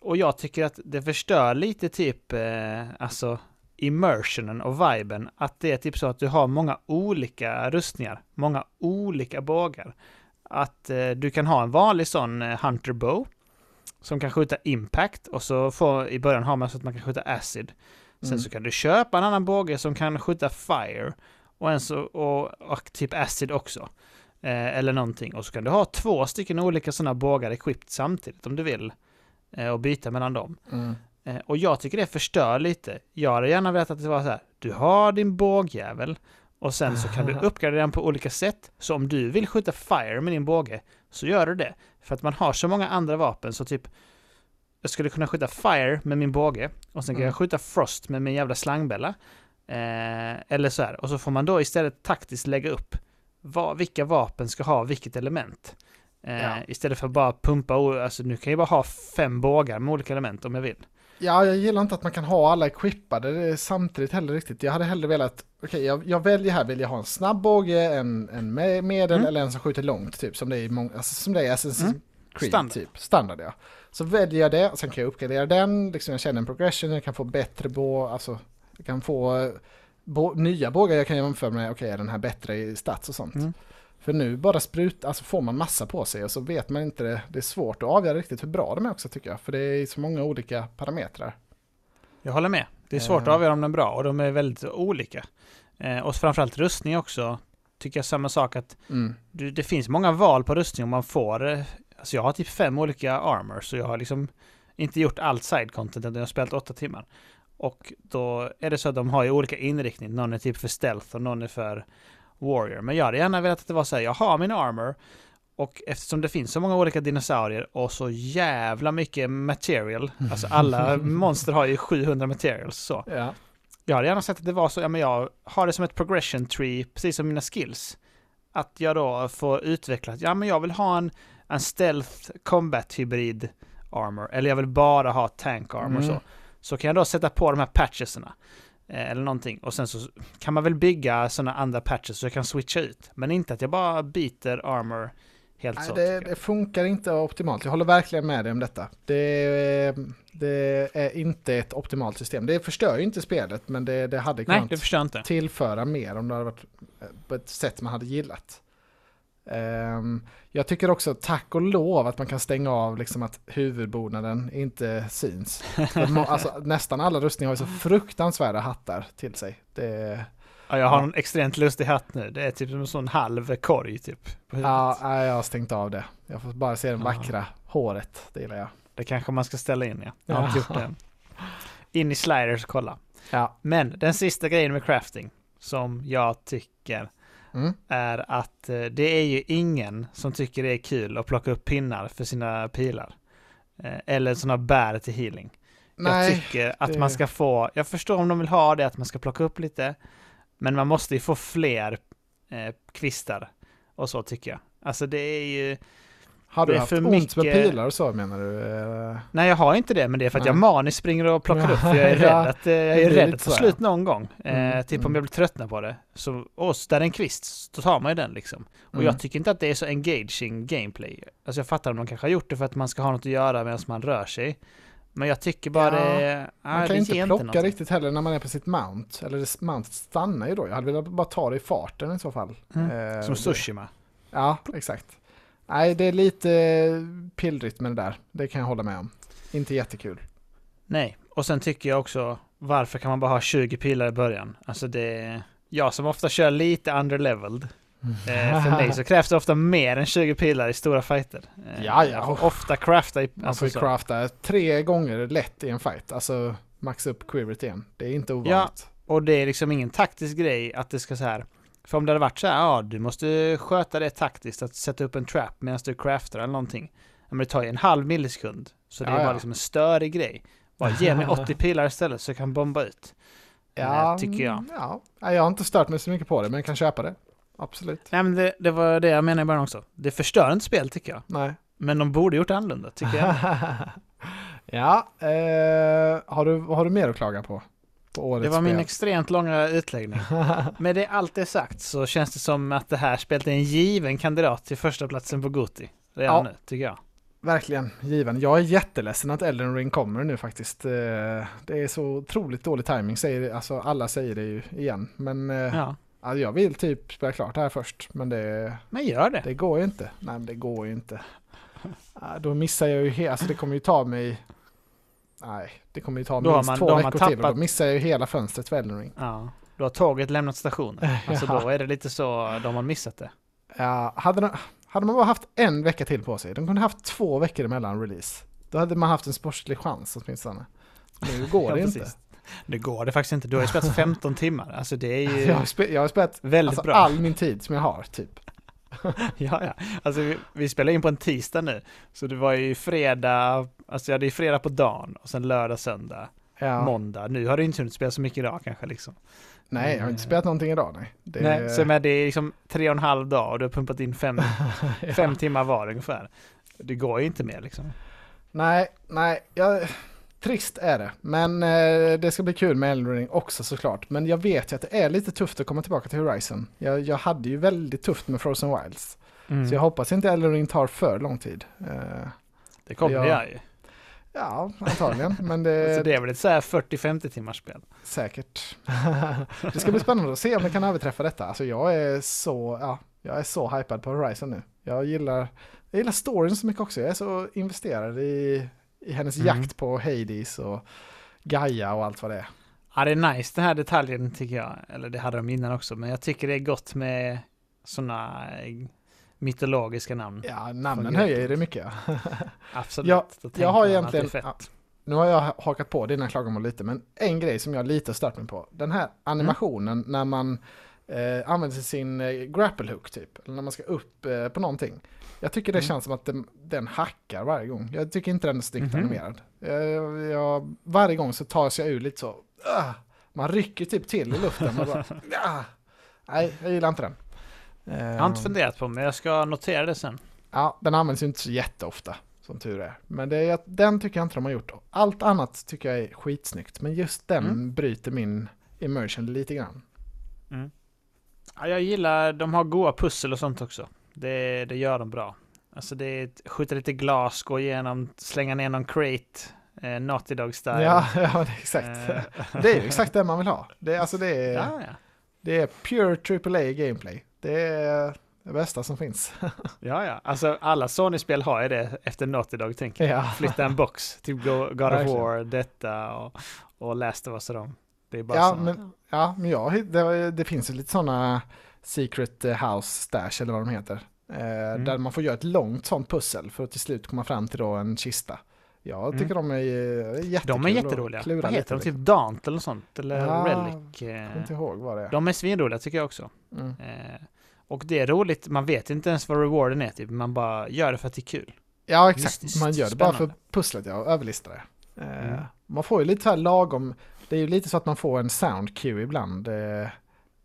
och jag tycker att det förstör lite typ, eh, alltså immersionen och viben. Att det är typ så att du har många olika rustningar, många olika bågar. Att eh, du kan ha en vanlig sån eh, hunter bow som kan skjuta impact och så får, i början har man så att man kan skjuta acid. Sen Mm. så kan du köpa en annan båge som kan skjuta fire och, en så, och, och typ acid också. Eh, eller någonting. Och så kan du ha två stycken olika sådana bågar equipped samtidigt om du vill. Eh, och byta mellan dem. Mm. Eh, och jag tycker det förstör lite. Jag hade gärna velat att det var så här. Du har din bågjävel och sen så kan du uppgradera den på olika sätt. Så om du vill skjuta fire med din båge så gör du det. För att man har så många andra vapen så typ jag skulle kunna skjuta fire med min båge och sen kan Mm. jag skjuta frost med min jävla slangbella. Eh, eller så här. Och så får man då istället taktiskt lägga upp vad, vilka vapen ska ha vilket element. Eh, Ja. Istället för att bara pumpa, alltså nu kan jag bara ha fem bågar med olika element om jag vill. Ja, jag gillar inte att man kan ha alla equippade det är samtidigt heller riktigt. Jag hade hellre velat, okej jag, jag väljer här, vill jag ha en snabb båge, en, en me- medel Mm. eller en som skjuter långt typ, som det är i, många, alltså, som det är Assassin's Mm. Creed Standard. typ. Standard ja. Så väljer jag det, sen kan jag uppgradera den, liksom jag känner en progression, jag kan få bättre bå, alltså jag kan få eh, bå, nya bågar jag kan jämföra med, okej är den här bättre i stats och sånt. Mm. För nu bara sprut, alltså får man massa på sig och så vet man inte det, det är svårt att avgöra riktigt hur bra de är också tycker jag, för det är så många olika parametrar. Jag håller med. Det är svårt Eh. att avgöra om den är bra och de är väldigt olika. Eh, och framförallt rustning också. Tycker jag samma sak att Mm. det finns många val på rustning och man får... eh, Alltså jag har typ fem olika armor så jag har liksom inte gjort allt side content utan jag har spelat åtta timmar. Och då är det så att de har ju olika inriktning. Någon är typ för stealth och någon är för warrior. Men jag hade gärna velat att det var så här, jag har min armor och eftersom det finns så många olika dinosaurier och så jävla mycket material, alltså alla monster har ju 700 materials så. Ja. Jag hade gärna sett att det var så, ja men jag har det som ett progression tree, precis som mina skills. Att jag då får utveckla, att, ja men jag vill ha en, en stealth combat hybrid armor, eller jag vill bara ha tank armor Mm. så. Så kan jag då sätta på de här patchesarna. Eh, eller någonting. Och sen så kan man väl bygga sådana andra patches så jag kan switcha ut. Men inte att jag bara byter armor helt Nej, så. det, det funkar inte optimalt. Jag håller verkligen med dig om detta. Det, det är inte ett optimalt system. Det förstör ju inte spelet, men det, det hade Nej, kunnat inte. tillföra mer om det hade varit eh, på ett sätt man hade gillat. Ehm, jag tycker också, tack och lov, att man kan stänga av liksom att huvudbonaden inte syns. Alltså, nästan alla rustningar har ju så fruktansvärda hattar till sig. Det, Ja, jag har Ja. en extremt lustig hatt nu. Det är typ som en sån halv korg typ. Ja, jag har stängt av det. Jag får bara se det Ja. vackra håret, det gillar jag. Det kanske man ska ställa in ja. Jag har inte Ja. gjort det. In i sliders och kolla. Ja. Men den sista grejen med crafting som jag tycker Mm. är att eh, det är ju ingen som tycker det är kul att plocka upp pinnar för sina pilar. Eh, eller sådana bär till healing. jag Nej, tycker att det- man ska få, jag förstår om de vill ha det, att man ska plocka upp lite, men man måste ju få fler eh, kvistar och så tycker jag. Alltså det är ju, har du är haft för ont med mycket- pilar och så menar du? Eh, nej jag har inte det, men det är för att jag Nej. maniskt springer och plockar upp, för jag är rädd att, eh, jag är rädd att så, slut någon gång. Eh, Mm, typ om mm. jag blir tröttna på det. Så, och där är en kvist, då tar man ju den liksom. Och Mm. jag tycker inte att det är så engaging gameplay. Alltså jag fattar om de kanske har gjort det för att man ska ha något att göra medan man rör sig. Men jag tycker bara Ja, det... Man ah, kan det inte plocka någonting. riktigt heller när man är på sitt mount. Eller mountet stannar ju då. Jag hade velat bara ta det i farten i så fall. Mm. Eh, Som Sushima. Ja, exakt. Nej, det är lite pillrigt med det där. Det kan jag hålla med om. Inte jättekul. Nej, och sen tycker jag också, varför kan man bara ha 20 pilar i början? Alltså det... Jag som ofta kör lite underleveled. Eh, för mig så krävs det ofta mer än 20 pilar i stora fighter. Eh, Ja, ja. Ofta crafta i... Man Alltså får crafta tre gånger lätt i en fight. Alltså maxa upp quivret igen. Det är inte ovanligt. Och det är liksom ingen taktisk grej att det ska så här. För om det hade varit så här, ja du måste sköta det taktiskt, att sätta upp en trap medan du craftar eller någonting. Men det tar ju en halv millisekund. Så det Ja, är bara ja. liksom en störig grej. Bara ge mig 80 pilar istället så jag kan bomba ut. Ja, Eh, tycker jag. mm, Ja. Jag har inte stört mig så mycket på det, men jag kan köpa det. Absolut. Nej men det, det var det jag menade i början också. Det förstör inte spel tycker jag. Nej. Men de borde gjort annorlunda tycker jag. ja, eh, har, du, har du mer att klaga på? På årets Det var min spel? extremt långa utläggning. Med det allt det sagt så känns det som att det här spelet är en given kandidat till första platsen på Goti. Redan Ja. nu, tycker jag. Verkligen given. Jag är jätteledsen att Elden Ring kommer nu faktiskt. Eh, Det är så otroligt dålig timing säger alltså alla säger det ju igen. Men eh, Ja. ja, jag vill typ spela klart det här först. Men det, Men gör det. det går ju inte. Nej, men det går ju inte. Då missar jag ju helt, alltså det kommer ju ta mig Nej, det kommer ju ta Då minst man- två då man veckor till och tappat- då missar jag ju hela fönstret för Elden Ring. Ja. Då har tåget lämnat stationen. Alltså Ja. då är det lite så, de har missat det. Ja, hade, de, hade man bara haft en vecka till på sig, de kunde haft två veckor emellan release. Då hade man haft en sportslig chans åtminstone. Nu går Ja, det inte. Det går det faktiskt inte. Du har ju spelat 15 timmar. Alltså det är ju Jag har, spe, jag har spelat väldigt alltså, bra. all min tid som jag har, typ. Ja, ja. Alltså vi, vi spelar in på en tisdag nu. Så det var ju fredag, alltså jag hade ju fredag på dagen och sen lördag, söndag, Ja. måndag. Nu har du inte hunnit spela så mycket idag kanske liksom. Nej, jag har inte spelat någonting idag. Nej, det, Nej, så med det är liksom tre och en halv dag och du har pumpat in fem, ja. fem timmar var ungefär. Det går ju inte mer liksom. Nej, nej, jag, trist är det. Men eh, det ska bli kul med Elden Ring också såklart. Men jag vet ju att det är lite tufft att komma tillbaka till Horizon. Jag, jag hade ju väldigt tufft med Frozen Wilds. Mm. Så jag hoppas inte Elden Ring tar för lång tid. Eh, Det kommer Ja. det ju. Ja, antagligen. men det, Så det är väl ett så här 40-50 timmars spel. Säkert. det ska bli spännande att se om det kan överträffa detta. Alltså jag är så, ja, jag är så hypad på Horizon nu. Jag gillar, jag gillar storyn så mycket också. Jag är så investerad i, i hennes Mm. jakt på Hades och Gaia och allt vad det är. Ja, det är nice den här detaljen tycker jag. Eller det hade de innan också, men jag tycker det är gott med sådana mytologiska namn. Ja, namnen höjer det mycket. Absolut. Ja, jag tänker har egentligen- det är fett. Nu har jag hakat på dina klagomål lite, men en grej som jag lite stört mig på. Den här animationen när man eh, använder sin eh, grapple hook typ, eller när man ska upp eh, på någonting. Jag tycker det Mm. känns som att den, den hackar varje gång. Jag tycker inte den är snyggt Mhm. animerad. Jag, jag, varje gång så tas jag ur lite så, ah, man rycker typ till i luften och bara, ah. Nej, jag gillar inte den. Jag har inte Eh, funderat på men jag ska notera det sen. Ja, den används ju inte så jätteofta, som tur är. Men det, är- den tycker jag inte de har gjort. Allt annat tycker jag är skitsnyggt, men just den Mm. bryter min immersion lite grann. Ja, jag gillar, de har goa pussel och sånt också. Det, det gör de bra. Alltså det är skjuta lite glas, gå igenom, slänga ner någon crate, eh, Naughty Dog style. Ja, ja exakt. Eh, Det är ju exakt det man vill ha. Det är, alltså det är, ja, ja. det är pure AAA gameplay. Det är det bästa som finns. ja, ja. Alltså alla Sony-spel har ju det efter Naughty Dog tänker jag. Ja, Flytta en box, typ Go- God of. War, detta och, och Last of Us och dem. Det är bara ja såna. men, ja, men jag, det, det finns ju lite sådana Secret House Stash eller vad de heter. Eh, Mm. Där man får göra ett långt sånt pussel för att till slut komma fram till då en kista. Jag Mm. tycker de är eh, jättekul De är jätteroliga. Vad heter de? Typ liksom. Dante eller sånt? Eller Ja, Relic? Jag kommer eh, inte ihåg vad det är. De är svinroliga tycker jag också. Mm. Eh, och det är roligt, man vet inte ens vad rewarden är typ, man bara gör det för att det är kul. Ja, exakt. Mystiskt Man gör det bara för spännande. pusslet, ja, och överlistar det. Eh, Mm. Man får ju lite så här lagom, det är ju lite så att man får en sound cue ibland. Eh,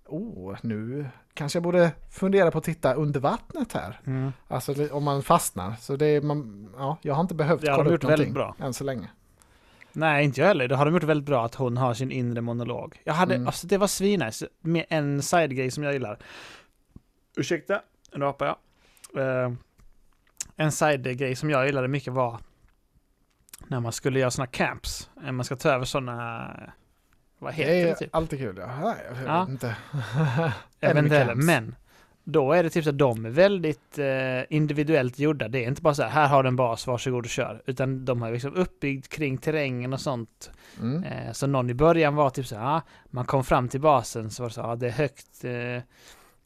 oh, nu kanske jag borde fundera på att titta under vattnet här. Alltså li- om man fastnar. Så det är, man, ja, jag har inte behövt Det har kolla upp någonting bra. än så länge. Nej, inte jag heller. Det har de gjort väldigt bra att hon har sin inre monolog. Jag hade, Mm. alltså det var svinnice. Med en side-grej som jag gillar. Ursäkta, nu rapar jag. Eh, en side-grej som jag gillade mycket var när man skulle göra sådana camps. Eh, Man ska ta över sådana, vad heter Det det, är typ? alltid kul. Ja, nej, jag Ja. vet inte. Jag vet inte heller, men då är det typ så att de är väldigt eh, individuellt gjorda. Det är inte bara så här, här har du en bas, varsågod och kör. Utan de har liksom uppbyggt kring terrängen och sånt. Mm. Eh, så någon i början var typ så här, ah, man kom fram till basen så var det så, ah, det är högt eh,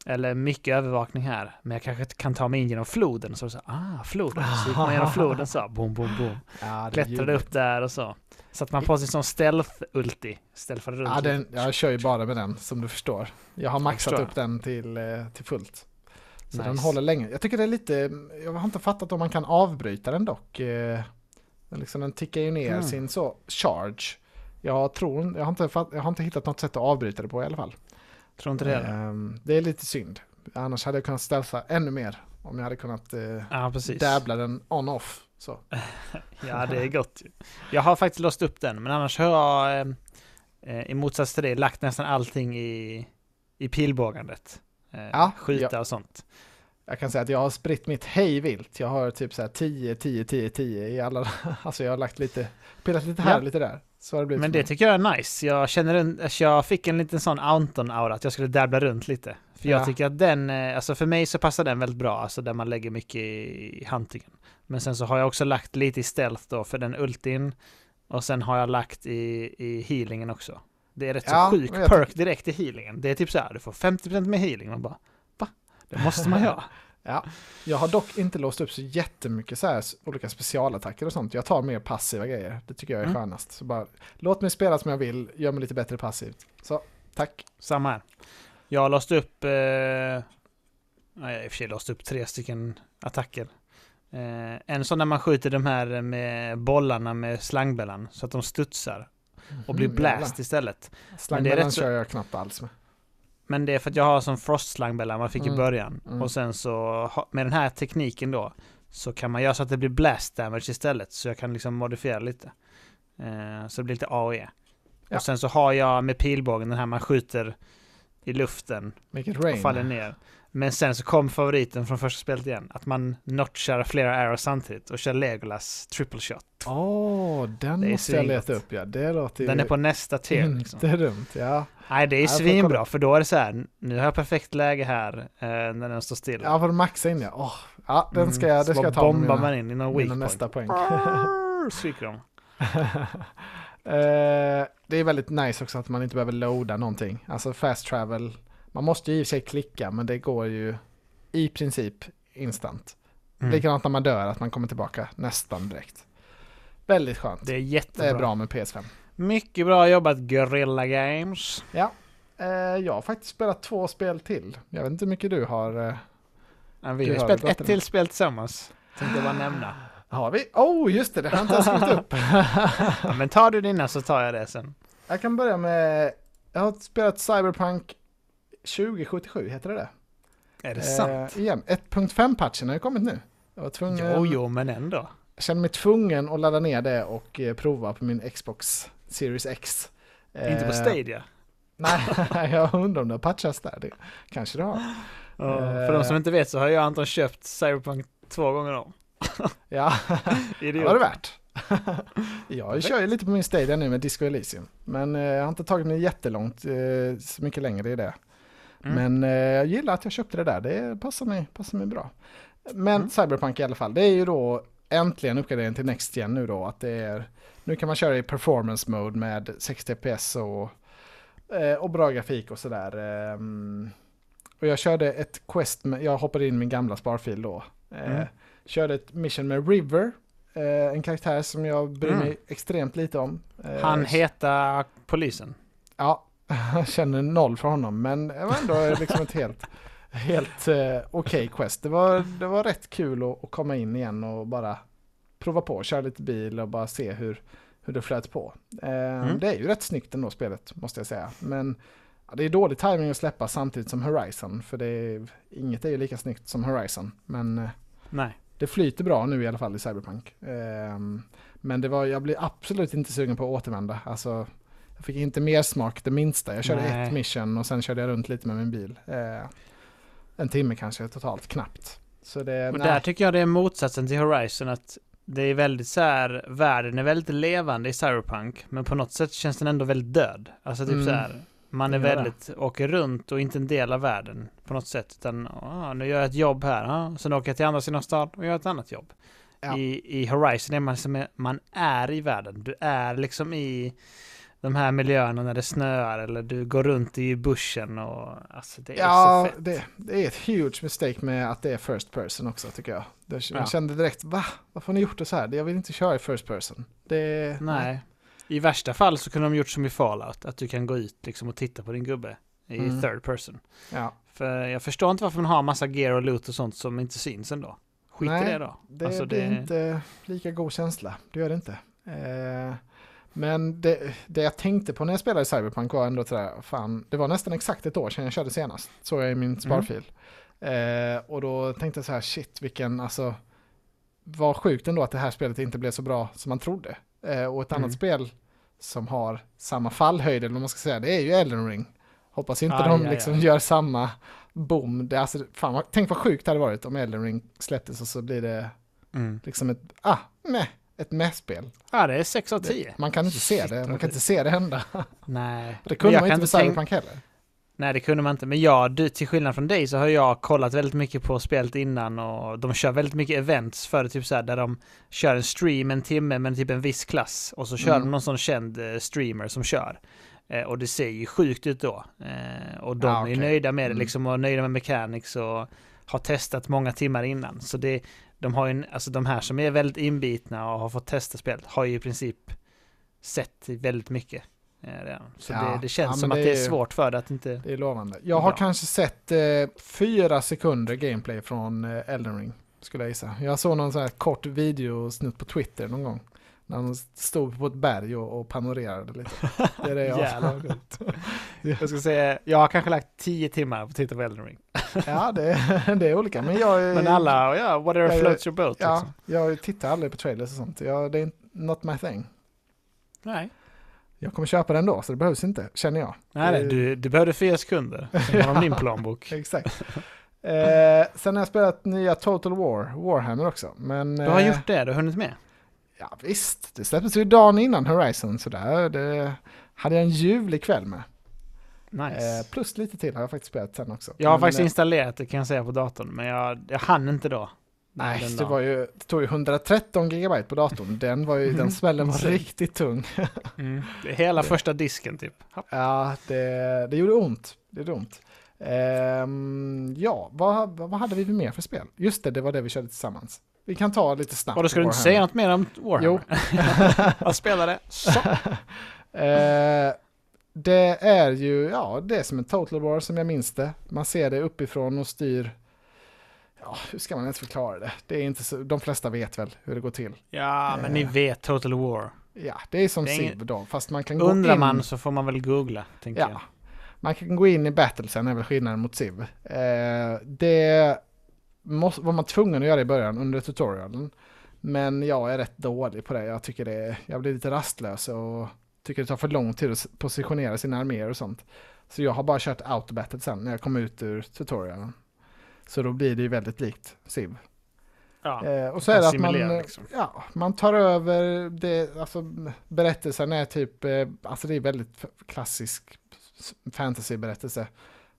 eller mycket övervakning här. Men jag kanske kan ta mig in genom floden. Så så, ah, floden. Så gick man genom floden så, boom, boom, boom. Ja, Klättrade upp där och så. Satt man på sig sån stealth-ulti. Stealthade runt Ja, den, jag kör ju bara med den som du förstår. Jag har maxat förstår. upp den till, eh, till fullt. Så Nice. den håller länge. Jag tycker det är lite, jag har inte fattat om man kan avbryta den dock. Eh, Den, liksom, den tickar ju ner Mm. sin så charge. Jag tror, jag har, inte jag har inte hittat något sätt att avbryta det på i alla fall. Tror inte det. Ehm, det är lite synd. Annars hade jag kunnat stealtha ännu mer. Om jag hade kunnat eh, Ja, precis. dabbla den on-off. Ja, det är gott. Jag har faktiskt låst upp den, men annars har jag eh, eh, i motsats till det lagt nästan allting i, i pilbågandet. Eh, Ja, skjuta ja. och sånt. Jag kan säga att jag har spritt mitt hej vilt. Jag har typ så här 10, 10, 10, 10 i alla. Alltså jag har lagt lite, pillat lite här Ja. och lite där. Så det blivit Men det tycker jag är nice. Jag känner en, alltså jag fick en liten sån Anton-aura att jag skulle dabbla runt lite. För jag Ja. tycker att den, eh, alltså för mig så passar den väldigt bra, alltså där man lägger mycket i, huntingen. Men sen så har jag också lagt lite i stealth då för den ultin. Och sen har jag lagt i, i healingen också. Det är rätt Ja, så sjuk perk direkt i healingen. Det är typ så här, du får 50% med healing. Man bara, va? Det måste man göra. Ja. Jag har dock inte låst upp så jättemycket så här olika specialattacker och sånt. Jag tar mer passiva grejer. Det tycker jag är Mm. skönast. Så bara, låt mig spela som jag vill, gör mig lite bättre passivt. Så, tack. Samma här. Jag har låst upp, eh, nej, jag har i och för sig låst upp tre stycken attacker. Eh, en sån när man skjuter de här med bollarna med slangbällan så att de studsar och blir Mm, blast jävlar. istället. Slangbällan så- kör jag knappt alls med. Men det är för att jag har som frost-slangbälla man fick i Mm, början. mm. Och sen så med den här tekniken då så kan man göra så att det blir blast damage istället. Så jag kan liksom modifiera lite. Eh, så det blir lite AOE. Ja. Och sen så har jag med pilbågen den här man skjuter i luften Make it och rain. faller ner. Men sen så kom favoriten från första spelet igen. Att man notchar flera arrows samtidigt och kör Legolas triple shot. Åh, den Det måste jag leta upp ja. Det låter ju Den är på nästa tier inte liksom. dumt. Ja. Nej det är får svinbra för då är det så här. Nu har jag perfekt läge här eh, när den står still. Ja, för maxa in ja. Åh, ja, den ska jag, Mm, det ska jag ta bombar mina, man in i någon weak point. nästa poäng. Stryker de. Eh, det är väldigt nice också att man inte behöver loada någonting. Alltså fast travel. Man måste ju i och för sig klicka men det går ju i princip instant. Mm. Likadant när man dör att man kommer tillbaka nästan direkt. Väldigt skönt. Det är Det jättebra. är bra med PS5. Mycket bra jobbat Guerrilla Games. Ja. Eh, jag har faktiskt spelat två spel till. Jag vet inte hur mycket du har. Eh, Ja, vi har spelat ett till spel tillsammans. Tänkte bara nämna. har vi? Oh, just det. Det har inte ens skrivit upp. Ja, men tar du dina så tar jag det sen. jag kan börja med. Jag har spelat Cyberpunk 2077, heter det det? Är det sant? Eh, igen, 1.5-patchen har ju kommit nu. Jag var tvungen, Jo, jo, men ändå. Jag känner mig tvungen att ladda ner det och eh, prova på min Xbox Series X. Inte på Eh, Stadia. Nej, jag undrar om det har patchats där. Det kanske det har. Eh, för de som inte vet så har jag Anton köpt Cyberpunk två gånger om. Ja, det var det värt. jag kör ju lite på min Stadia nu med Disco Elysium. Men jag har inte tagit mig jättelångt, så mycket längre i det. Mm. Men eh, jag gillar att jag köpte det där, det passar mig, passar mig bra. Men Mm. Cyberpunk i alla fall, det är ju då äntligen uppgraderingen till Next Gen nu då. Att det är, nu kan man köra i performance mode med 60 fps och, eh, och bra grafik och sådär. ehm. Och jag körde ett quest, med, jag hoppade in min gamla sparfil då. Eh, Mm. Körde ett mission med River, en karaktär som jag bryr Mm. mig extremt lite om. Han heter polisen. Ja, jag känner noll för honom, men det var ändå liksom ett helt, helt eh, okej quest. Det var, det var rätt kul att, att komma in igen och bara prova på, köra lite bil och bara se hur, hur det flöt på. Eh, Mm. Det är ju rätt snyggt ändå spelet, måste jag säga. Men ja, det är dålig timing att släppa samtidigt som Horizon, för det är, inget är ju lika snyggt som Horizon. Men eh, Nej. det flyter bra nu i alla fall i Cyberpunk. Ehm, men det var, jag blir absolut inte sugen på att återvända. Alltså, jag fick inte mer smak det minsta. Jag körde Nej. ett mission och sen körde jag runt lite med min bil. Eh, en timme kanske totalt, knappt. Så det, Och nej. där tycker jag det är motsatsen till Horizon att det är väldigt så här, världen är väldigt levande i Cyberpunk, men på något sätt känns den ändå väldigt död. Alltså typ Mm. så här, man är det. väldigt, åker runt och inte en del av världen på något sätt, utan ah, nu gör jag ett jobb här, ah, sen åker jag till andra sidan stan och gör ett annat jobb. Ja. I, I Horizon är man som, man är i världen, du är liksom i de här miljöerna när det snöar eller du går runt i bussen och alltså det är Ja, så fett. det, det är ett huge mistake med att det är first person också tycker jag. Det, jag Ja. kände direkt, va? Varför har ni gjort det så här? Jag vill inte köra i first person. Det, Nej. I värsta fall så kunde de gjort som i Fallout, att du kan gå ut liksom och titta på din gubbe i Mm. third person. Ja, För jag förstår inte varför man har massa gear och loot och sånt som inte syns ändå. Skit Nej, i det då. det, Alltså, det är det- inte lika god känsla. Det gör det inte. Eh, men det, det jag tänkte på när jag spelade Cyberpunk var ändå sådär, fan, det var nästan exakt ett år sedan jag körde senast. Såg jag i min sparfil. Eh, och då tänkte jag så här, shit vilken, alltså, vad sjukt ändå att det här spelet inte blev så bra som man trodde. Eh, och ett Mm. annat spel som har samma fallhöjd, eller vad man ska säga, det är ju Elden Ring. Hoppas inte Aj, de aj, liksom aj. gör samma boom. Det, alltså, fan, vad- tänk vad sjukt det hade varit om Elden Ring släpptes och så blir det Mm. liksom ett, ah, meh, ett meh-spel. Ja, det är 6 av 10. Det- Man kan inte se Shit, det, man kan inte se det hända. Nej. Det Men kunde man inte med tänk- Cyberpunk heller. Nej, det kunde man inte. Men jag, du, till skillnad från dig så har jag kollat väldigt mycket på spelet innan och de kör väldigt mycket events för det, typ så här där de kör en stream en timme med typ en viss klass och så kör Mm. de någon sån känd eh, streamer som kör. Eh, och det ser ju sjukt ut då. Eh, och de Ah, är okej. nöjda med det Mm. liksom och nöjda med mechanics och har testat många timmar innan. Så det, de har ju, alltså de här som är väldigt inbitna och har fått testa spelet har ju i princip sett väldigt mycket. Eh, redan. Så Ja, det, det känns ja, som det att det är svårt för det att inte... Det är lovande. Jag har Bra. kanske sett eh, fyra sekunder gameplay från eh, Elden Ring, skulle jag gissa. Jag såg någon sån här kort videosnutt på Twitter någon gång. När de stod på ett berg och, och panorerade lite. Det är det jag coolt. Jag ska säga, jag har kanske lagt 10 timmar på att titta på Elden Ring. Ja, det, det är olika. Men jag, Men alla, ja, whatever jag- floats your boat. Ja, Liksom. jag tittar aldrig på trailers och sånt. Jag, det är not my thing. Nej, Jag kommer köpa den då, så det behövs inte, känner jag. nej, Det- du, du behövde fyra sekunder. Sen har din plånbok. Exakt. eh, sen har jag spelat nya Total War, Warhammer också. Men, Du har eh, gjort det, du har hunnit med. Ja visst, det släpptes ju dagen innan Horizon sådär. Det hade jag en ljuvlig kväll med. Nice. Eh, plus lite till har jag faktiskt spelat sen också. jag har Men, faktiskt eh, installerat det kan jag säga på datorn, men jag, jag hann inte då. Nej, det, var ju, det tog ju 113 gigabyte på datorn. Den, var ju, den smällen var riktigt tung. Mm. Det är hela Det- första disken typ. Ja, det, det gjorde ont. Det gjorde ont. Ehm, ja, vad, vad hade vi mer för spel? Just det, det var det vi körde tillsammans. Vi kan ta lite snabbt. Och då ska du inte säga något mer om Warhammer? jag spelade. Så. Eh, det är ju, ja, det är som en Total War som jag minns det. Man ser det uppifrån och styr. Ja, hur ska man ens förklara det? Det är inte så, de flesta vet väl hur det går till. Ja, men ni Eh. vet Total War. Ja, det är som Det är ingen- Civ då, fast man kan gå Undrar in. man så får man väl googla, tänker Ja, jag. man kan gå in i battlesen är väl skillnaden mot Civ. Eh, det måste, var man tvungen att göra i början under tutorialen. Men jag är rätt dålig på det. Jag tycker det, jag blir lite rastlös och tycker det tar för lång tid att positionera sina arméer och sånt. Så jag har bara kört autobattle sen när jag kom ut ur tutorialen. Så då blir det ju väldigt likt Civ. Ja. Eh, och så är det att man, liksom. ja, man tar över det, alltså berättelsen är typ, eh, alltså det är väldigt klassisk fantasyberättelse.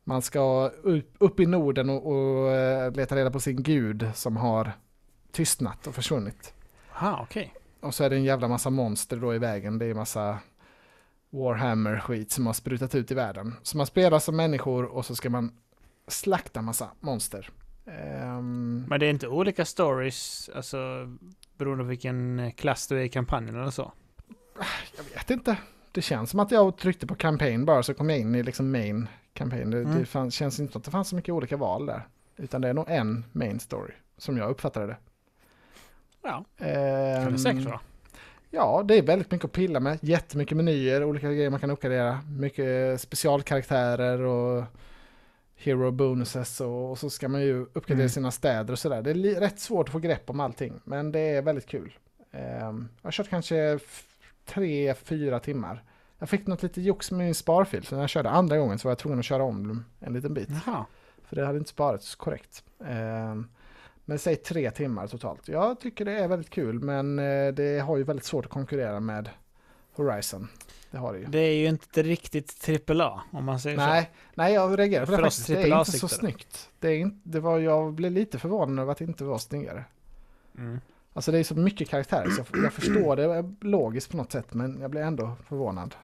Man ska upp, i Norden och, och eh, leta reda på sin gud som har tystnat och försvunnit. Aha, okej. Och så är det en jävla massa monster då i vägen. Det är massa Warhammer-skit som har sprutat ut i världen. Så man spelar som människor och så ska man slakta massa monster. Ehm, Men det är inte olika stories, alltså Beroende på vilken klass du är i kampanjen eller så. Jag vet inte. Det känns som att jag tryckte på campaign bara så kom jag in i liksom main campaign. Det, Mm. det fanns, känns inte att det fanns så mycket olika val där. Utan det är nog en main story, som jag uppfattade det. Ja, Ehm, kan det säkert vara. Ja, det är väldigt mycket att pilla med. Jättemycket menyer, olika grejer man kan uppgradera. Mycket specialkaraktärer och hero bonuses och, och så ska man ju uppgradera Mm. sina städer och sådär. Det är rätt svårt att få grepp om allting, men det är väldigt kul. Ehm, jag har kört kanske tre, fyra timmar. Jag fick något lite jox med min sparfil, så när jag körde andra gången så var jag tvungen att köra om en liten bit. Jaha. För det hade inte sparats korrekt. Ehm, men säg tre timmar totalt. Jag tycker det är väldigt kul men eh, det har ju väldigt svårt att konkurrera med Horizon. Det har det ju. Det är ju inte riktigt AAA om man säger så. Nej, nej, jag reagerar på det faktiskt. Det är inte så snyggt. Det är inte, det var, jag blev lite förvånad över att det inte var snyggare. Mm. Alltså det är så mycket karaktärer så jag, jag förstår det logiskt på något sätt men jag blir ändå förvånad.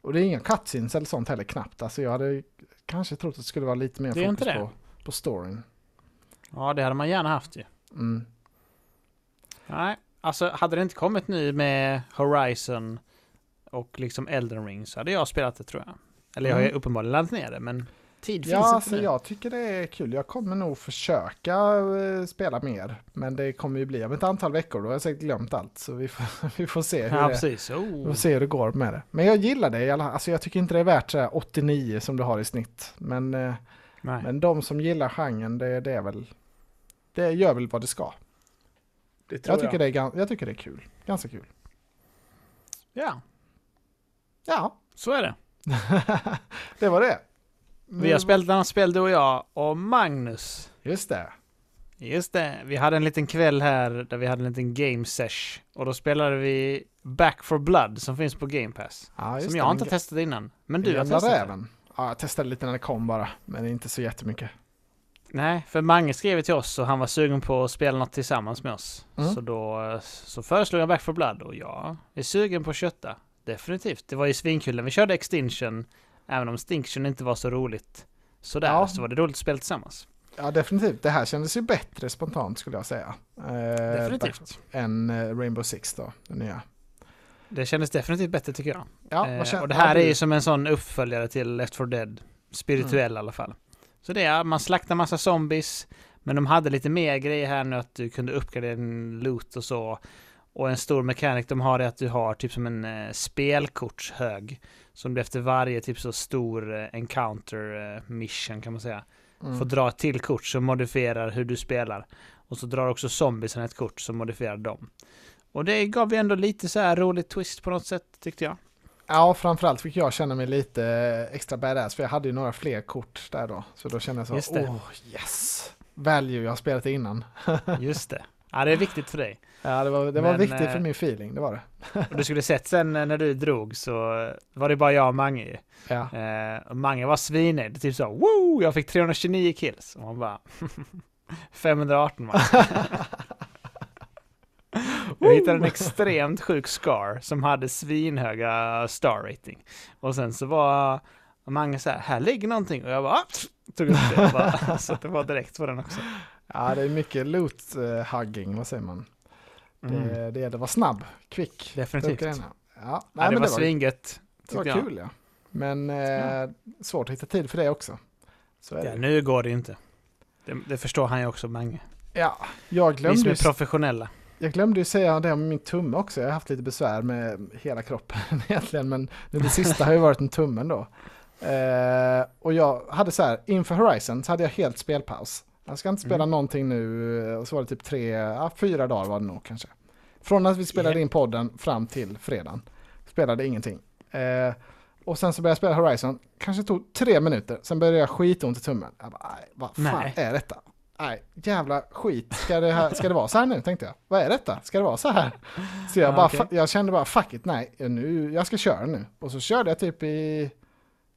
Och det är inga cutscenes eller sånt heller knappt. Alltså jag hade kanske trott att det skulle vara lite mer fokus på, på storyn. Ja, det hade man gärna haft ju. Mm. Nej, alltså hade det inte kommit nu med Horizon och liksom Elden Ring så hade jag spelat det tror jag. Eller jag har ju Mm. uppenbarligen laddat ner det, men tid finns Ja, inte alltså nu. jag tycker det är kul. Jag kommer nog försöka eh, spela mer. Men det kommer ju bli om ett antal veckor. Då har jag säkert glömt allt. Så vi får, vi får se hur Ja, det Oh. får se hur det går med det. Men jag gillar det i alla Alltså jag tycker inte det är värt så här 89 som du har i snitt. Men, eh, Nej. men de som gillar genren, det, det är väl... Det gör väl vad det ska. det tror Jag tycker, Det är, jag tycker det är kul. Ganska kul. Ja, Ja, så är det. det var det. Vi har spelat ett annat spel du och jag och Magnus. Just det. Just det, vi hade en liten kväll här där vi hade en liten game sesh. Och då spelade vi Back for Blood som finns på Game Pass. Ja, just Som det. jag inte Den testat innan. Men du har testat det. räven. Ja, jag testade lite när det kom bara. Men inte så jättemycket. Nej, för Mange skrev till oss och han var sugen på att spela något tillsammans med oss. Mm. Så då så föreslog jag Back for Blood och jag är sugen på att kötta. Definitivt. Det var ju svinkul när vi körde Extinction. Även om Stinction inte var så roligt. Sådär, Ja. så var det roligt att spela tillsammans. Ja, definitivt. Det här kändes ju bättre spontant skulle jag säga. Eh, Definitivt. Än eh, Rainbow Six då, den nya. Det kändes definitivt bättre tycker jag. Ja, Eh, och det här är ju som en sån uppföljare till Left 4 Dead. Spirituell Mm. i alla fall. Så det är, man slaktar massa zombies. Men de hade lite mer grejer här nu att du kunde uppgradera din loot och så. Och en stor mekanik de har är att du har typ som en eh, spelkortshög. Som du efter varje typ så stor eh, encounter eh, mission kan man säga. Mm. Får dra ett till kort som modifierar hur du spelar. Och så drar också zombiesen ett kort som modifierar dem. Och det gav ju ändå lite så här rolig twist på något sätt tyckte jag. Ja, framförallt fick jag känna mig lite extra badass, för jag hade ju några fler kort där då. Så då kände jag så, åh yes! Value, jag har spelat det innan. Just det. Ja, det är viktigt för dig. Ja, det var, det var Men, viktigt eh, för min feeling, det var det. Och du skulle sett sen eh, när du drog så var det bara jag och Mange ju. Ja, Eh, Mange var svinnöjd. Typ så woo! Jag fick 329 kills. Och man bara 518 man. Jag hittade en extremt sjuk Scar som hade svinhöga star rating. Och sen så var Mange så här, här ligger någonting. Och jag bara, "Ah!" tog upp det bara satte på direkt på den också. ja det är mycket loot-hugging, vad säger man? Mm. Det, det att vara snabb, quick. Definitivt. Upp grejerna. Ja, Ja, det, men var svingött. Det var kul ja. Men eh, Ja. svårt att hitta tid för det också. Så är Ja, det. nu går det inte. Det, det förstår han ju också, Mange. Ja, jag Vi glömde, som ju, är professionella. Jag glömde ju säga det om min tumme också. Jag har haft lite besvär med hela kroppen egentligen. Men nu det sista har ju varit en tummen då. Eh, och jag hade så här, inför Horizon så hade jag helt spelpaus. Jag ska inte spela Mm. någonting nu. eh, Och så var det typ tre, ja, fyra dagar var det nog kanske. Från att vi spelade in podden fram till fredagen. Spelade ingenting. Eh, och sen så började jag spela Horizon. Kanske tog tre minuter. Sen började jag skitont i tummen. Jag bara, vad fan Nej. är detta? Nej, jävla skit. Ska det, här, ska det vara så här nu? Tänkte jag. Vad är detta? Ska det vara så här? Så jag, Ja, bara, fa- jag kände bara, fuck it, nej, nu, jag ska köra nu. Och så körde jag typ i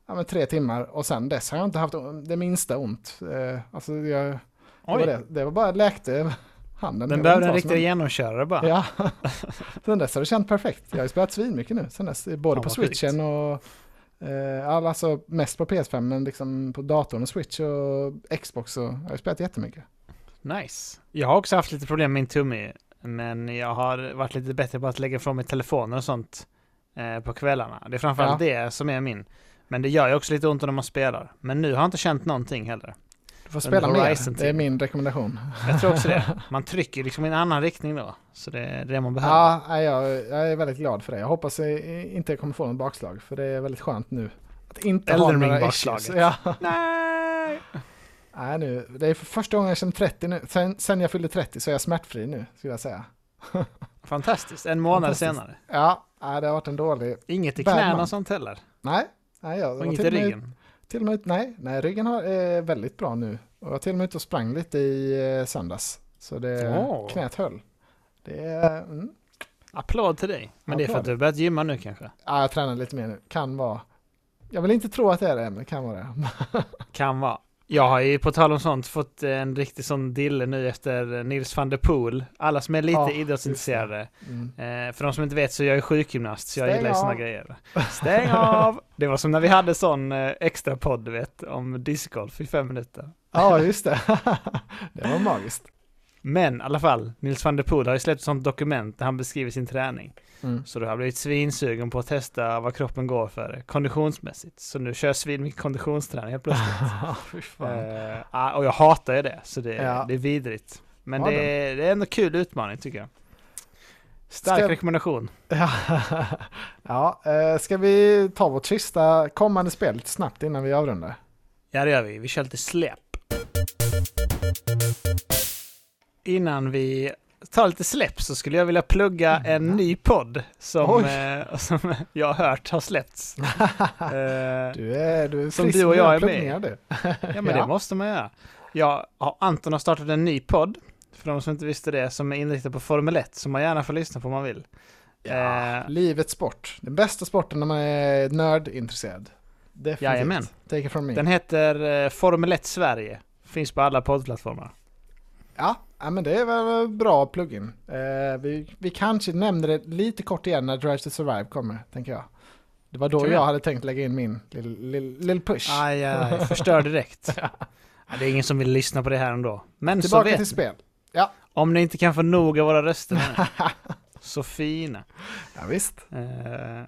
ja, men tre timmar. Och sen dess har jag inte haft det minsta ont. Eh, alltså jag, det, var det, det var bara läkte handen. den behövde en riktig genomkörare bara. Ja, sen dess har det känt perfekt. Jag har ju spelat svinmycket nu sen dess, både Fan, på switchen och eh, all- alltså mest på PS5 men liksom på datorn och switch och Xbox och jag har ju spelat jättemycket. Nice. Jag har också haft lite problem med min tumme. Men jag har varit lite bättre på att lägga ifrån mig telefoner och sånt eh, på kvällarna. Det är framförallt det som är min. Men det gör ju också lite ont när man spelar. Men nu har jag inte känt någonting heller. Du får spela mer, det är till. min rekommendation. Jag tror också det. Man trycker liksom i en annan riktning då. Så det är det man behöver. Ja, jag, jag är väldigt glad för det. Jag hoppas jag inte kommer få något bakslag, för det är väldigt skönt nu. Att inte ha Elden några Ring-bakslaget. issues. Ja. Nej! Nej, nu, det är för första gången jag känner 30 nu. Sen, sen jag fyllde 30 så är jag smärtfri nu, skulle jag säga. Fantastiskt. En månad Fantastiskt. senare. Ja, det har varit en dålig... Inget i knäna sånt heller. Nej, nej jag Och inget i ryggen. Till och med, nej, nej, ryggen har, är väldigt bra nu. Och jag var till och med ute och sprang lite i eh, söndags. Så det, Åh. knät höll. Det mm, Applåd till dig. Men det är för Applåd. att du har börjat gymma nu kanske. ja, jag tränar lite mer nu. Kan vara. Jag vill inte tro att det är det men det kan vara det. Kan vara. Jag har ju på tal om sånt fått en riktig sån dille nu efter Nils van der Poel. Alla som är lite Ja, idrottsintresserade. Mm. Eh, för de som inte vet så är jag ju sjukgymnast så jag Stäng gillar såna grejer. Stäng av! Det var som när vi hade sån eh, extra podd du vet om discgolf i fem minuter. Ja, just det. det var magiskt. Men i alla fall, Nils van der Poel har ju släppt ett sånt dokument där han beskriver sin träning. Mm. Så då har blivit svinsugen på att testa vad kroppen går för konditionsmässigt. Så nu kör jag svin mycket konditionsträning helt plötsligt. Ah, och jag hatar ju det, så det, Ja. det är vidrigt. Men Ja, det, är- det är ändå kul utmaning tycker jag. Stark Ska- rekommendation. Ja, eh, ska vi ta vårt sista kommande spel lite snabbt innan vi avrundar? Ja det gör vi, vi kör lite släpp. Innan vi tar lite släpp så skulle jag vilja plugga en ny podd som, eh, som jag har hört har släppts. Eh, Du är, du är Som du och med jag är pluggningar, du. Ja men Ja. det måste man göra. Jag, ja, Anton har startat en ny podd, för de som inte visste det, som är inriktad på Formel 1, som man gärna får lyssna på om man vill. Ja, Eh, livets sport. Den bästa sporten när man är nördintresserad. Definitivt. Jajamän. Take it from me. Den heter eh, Formel 1 Sverige. Finns på alla poddplattformar. Ja, ja, men det är väl bra plugin. Eh, vi, vi kanske nämner det lite kort igen när Drive to Survive kommer, tänker jag. Det var då jag göra? hade tänkt lägga in min lill, push. Aj, aj, förstör direkt. ja, det är ingen som vill lyssna på det här ändå. Men så Tillbaka vet till spel. om ni inte kan få nog av våra röster så fina. Ja, visst. Eh,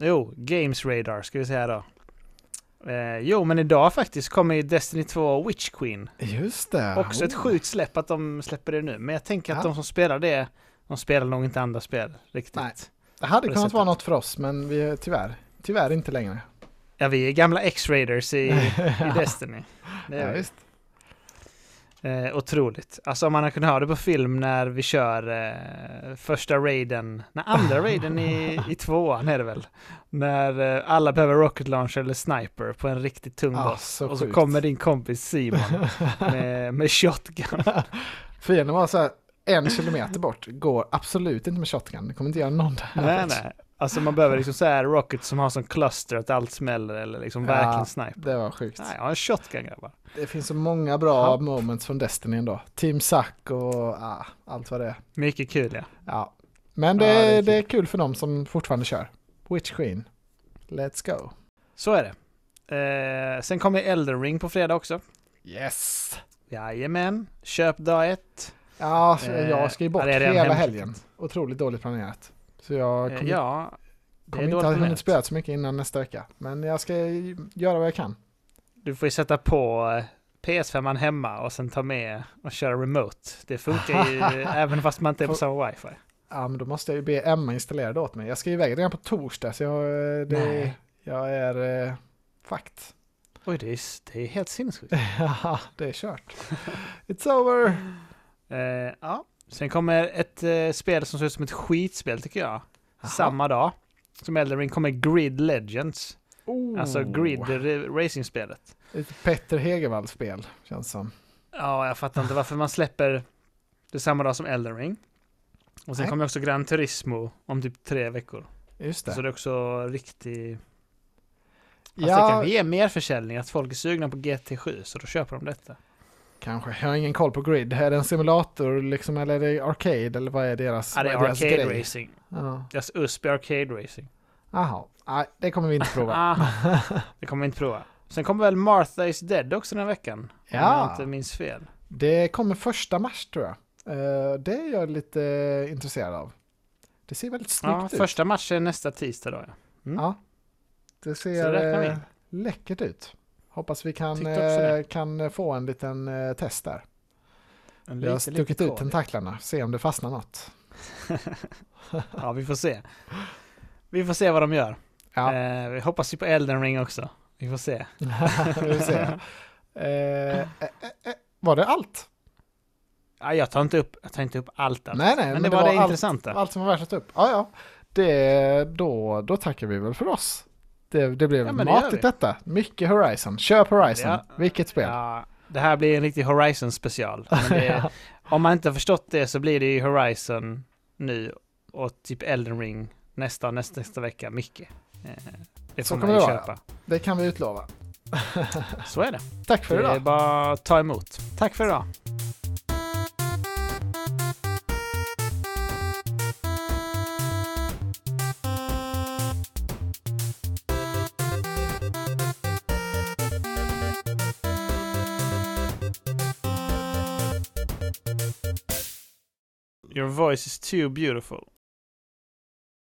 jo, Games Radar ska vi säga då. Eh, jo, men idag faktiskt kommer ju Destiny 2 Witch Queen. Just det. Också ett Oh. sjukt släpp att de släpper det nu. Men jag tänker att Ja. de som spelar det, de spelar nog inte andra spel riktigt. Nej. Det hade kunnat vara något för oss, men vi är tyvärr, tyvärr inte längre. Ja, vi är gamla X-Raiders i, i Destiny. Det är ja, vi. visst. Eh, otroligt. Alltså om man har kunnat ha det på film när vi kör eh, första raiden, nej andra raiden i, i tvåan är det väl. När eh, alla behöver rocket launcher eller sniper på en riktigt tung Ah, boss. så och så sjukt. kommer din kompis Simon med, med shotgun. Fienden var så här en kilometer bort, går absolut inte med shotgun. Det kommer inte göra någon nej, nej. Alltså man behöver liksom så här rocket som har sån cluster att allt smäller eller liksom Ja. verkligen sniper. Det var sjukt. Nej, jag har en shotgun grabbar. Det finns så många bra Ja. moments från Destiny ändå. Team Zack och ah, allt vad det är. Mycket kul ja. Ja. Men det, Ja, det är det är kul för dem som fortfarande kör. Witch Queen. Let's go. Så är det. Eh, sen kommer Elden Ring på fredag också. Yes! Jajamän. Köp dag ett. Ja, Eh, jag ska ju bort det är redan hela helgen. Otroligt dåligt planerat. Så jag Eh, kommer, ja, kommer inte ha hunnit spela så mycket innan nästa vecka. Men jag ska göra vad jag kan. Du får ju sätta på eh, PS5 hemma och sen ta med och köra remote. Det funkar ju även fast man inte är på samma wifi. Ja, men då måste jag ju be Emma installera det åt mig. Jag ska iväg redan på torsdag, så jag, eh, det, Nej. jag är eh, fakt. Oj, det är, det är helt sinnessjukt. Ja, det är kört. It's over! Eh, ja. Sen kommer ett eh, spel som ser ut som ett skitspel tycker jag. Jaha. Samma dag som Elden Ring kommer Grid Legends. Oh, Alltså Grid ra- racingspelet. Ett Petter Hegervall-spel, känns som. Ja, jag fattar inte varför man släpper det samma dag som Elden Ring. Och sen Nej. kommer också Gran Turismo om typ tre veckor. Just det. Så det är också riktig... Fast det ja, kanske ger mer försäljning, att folk är sugna på GT7, så då köper de detta. Kanske. Jag har ingen koll på Grid. Är det en simulator liksom, eller är det arcade, eller vad är deras, Ja, det är deras arcade grej? racing. Ja. Deras USP är arcade racing. Jaha, nej, det kommer vi inte prova. Ah, det kommer vi inte prova. Sen kommer väl Martha is Dead också den här veckan? Om Ja. jag inte minns fel. Det kommer första mars tror jag. Eh, det är jag lite intresserad av. Det ser väldigt snyggt Ja, ut. första matchen nästa tisdag då ja. Mm. Ja, det ser eh, läckert ut. Hoppas vi kan, det. eh, kan få en liten eh, test där. En Vi har lite, stuckit lite ut tentaklarna, se om det fastnar något. Ja, vi får se. Vi får se vad de gör. Ja, Eh, vi hoppas ju på Elden Ring också. Vi får se. vi får se. Eh, eh, eh, var det allt? Ja, jag tar inte upp, jag tar inte upp allt. allt. Nej, nej, men, det var det allt, intressanta. allt som var värt att ta upp. Ja, ja. Det, då, då tackar vi väl för oss. Det, det blev Ja, det matigt detta. Mycket Horizon. Köp Horizon. Ja. Vilket spel. Ja, det här blir en riktig Horizon special. Det, om man inte har förstått det så blir det ju Horizon nu och typ Elden Ring nästa nästa, nästa vecka. Mycket. Eh, Det Så får kommer man ju det vara. köpa. Det kan vi utlova. Så är det. Tack för Det är idag. bara att ta emot. Tack för idag. Voice is too beautiful.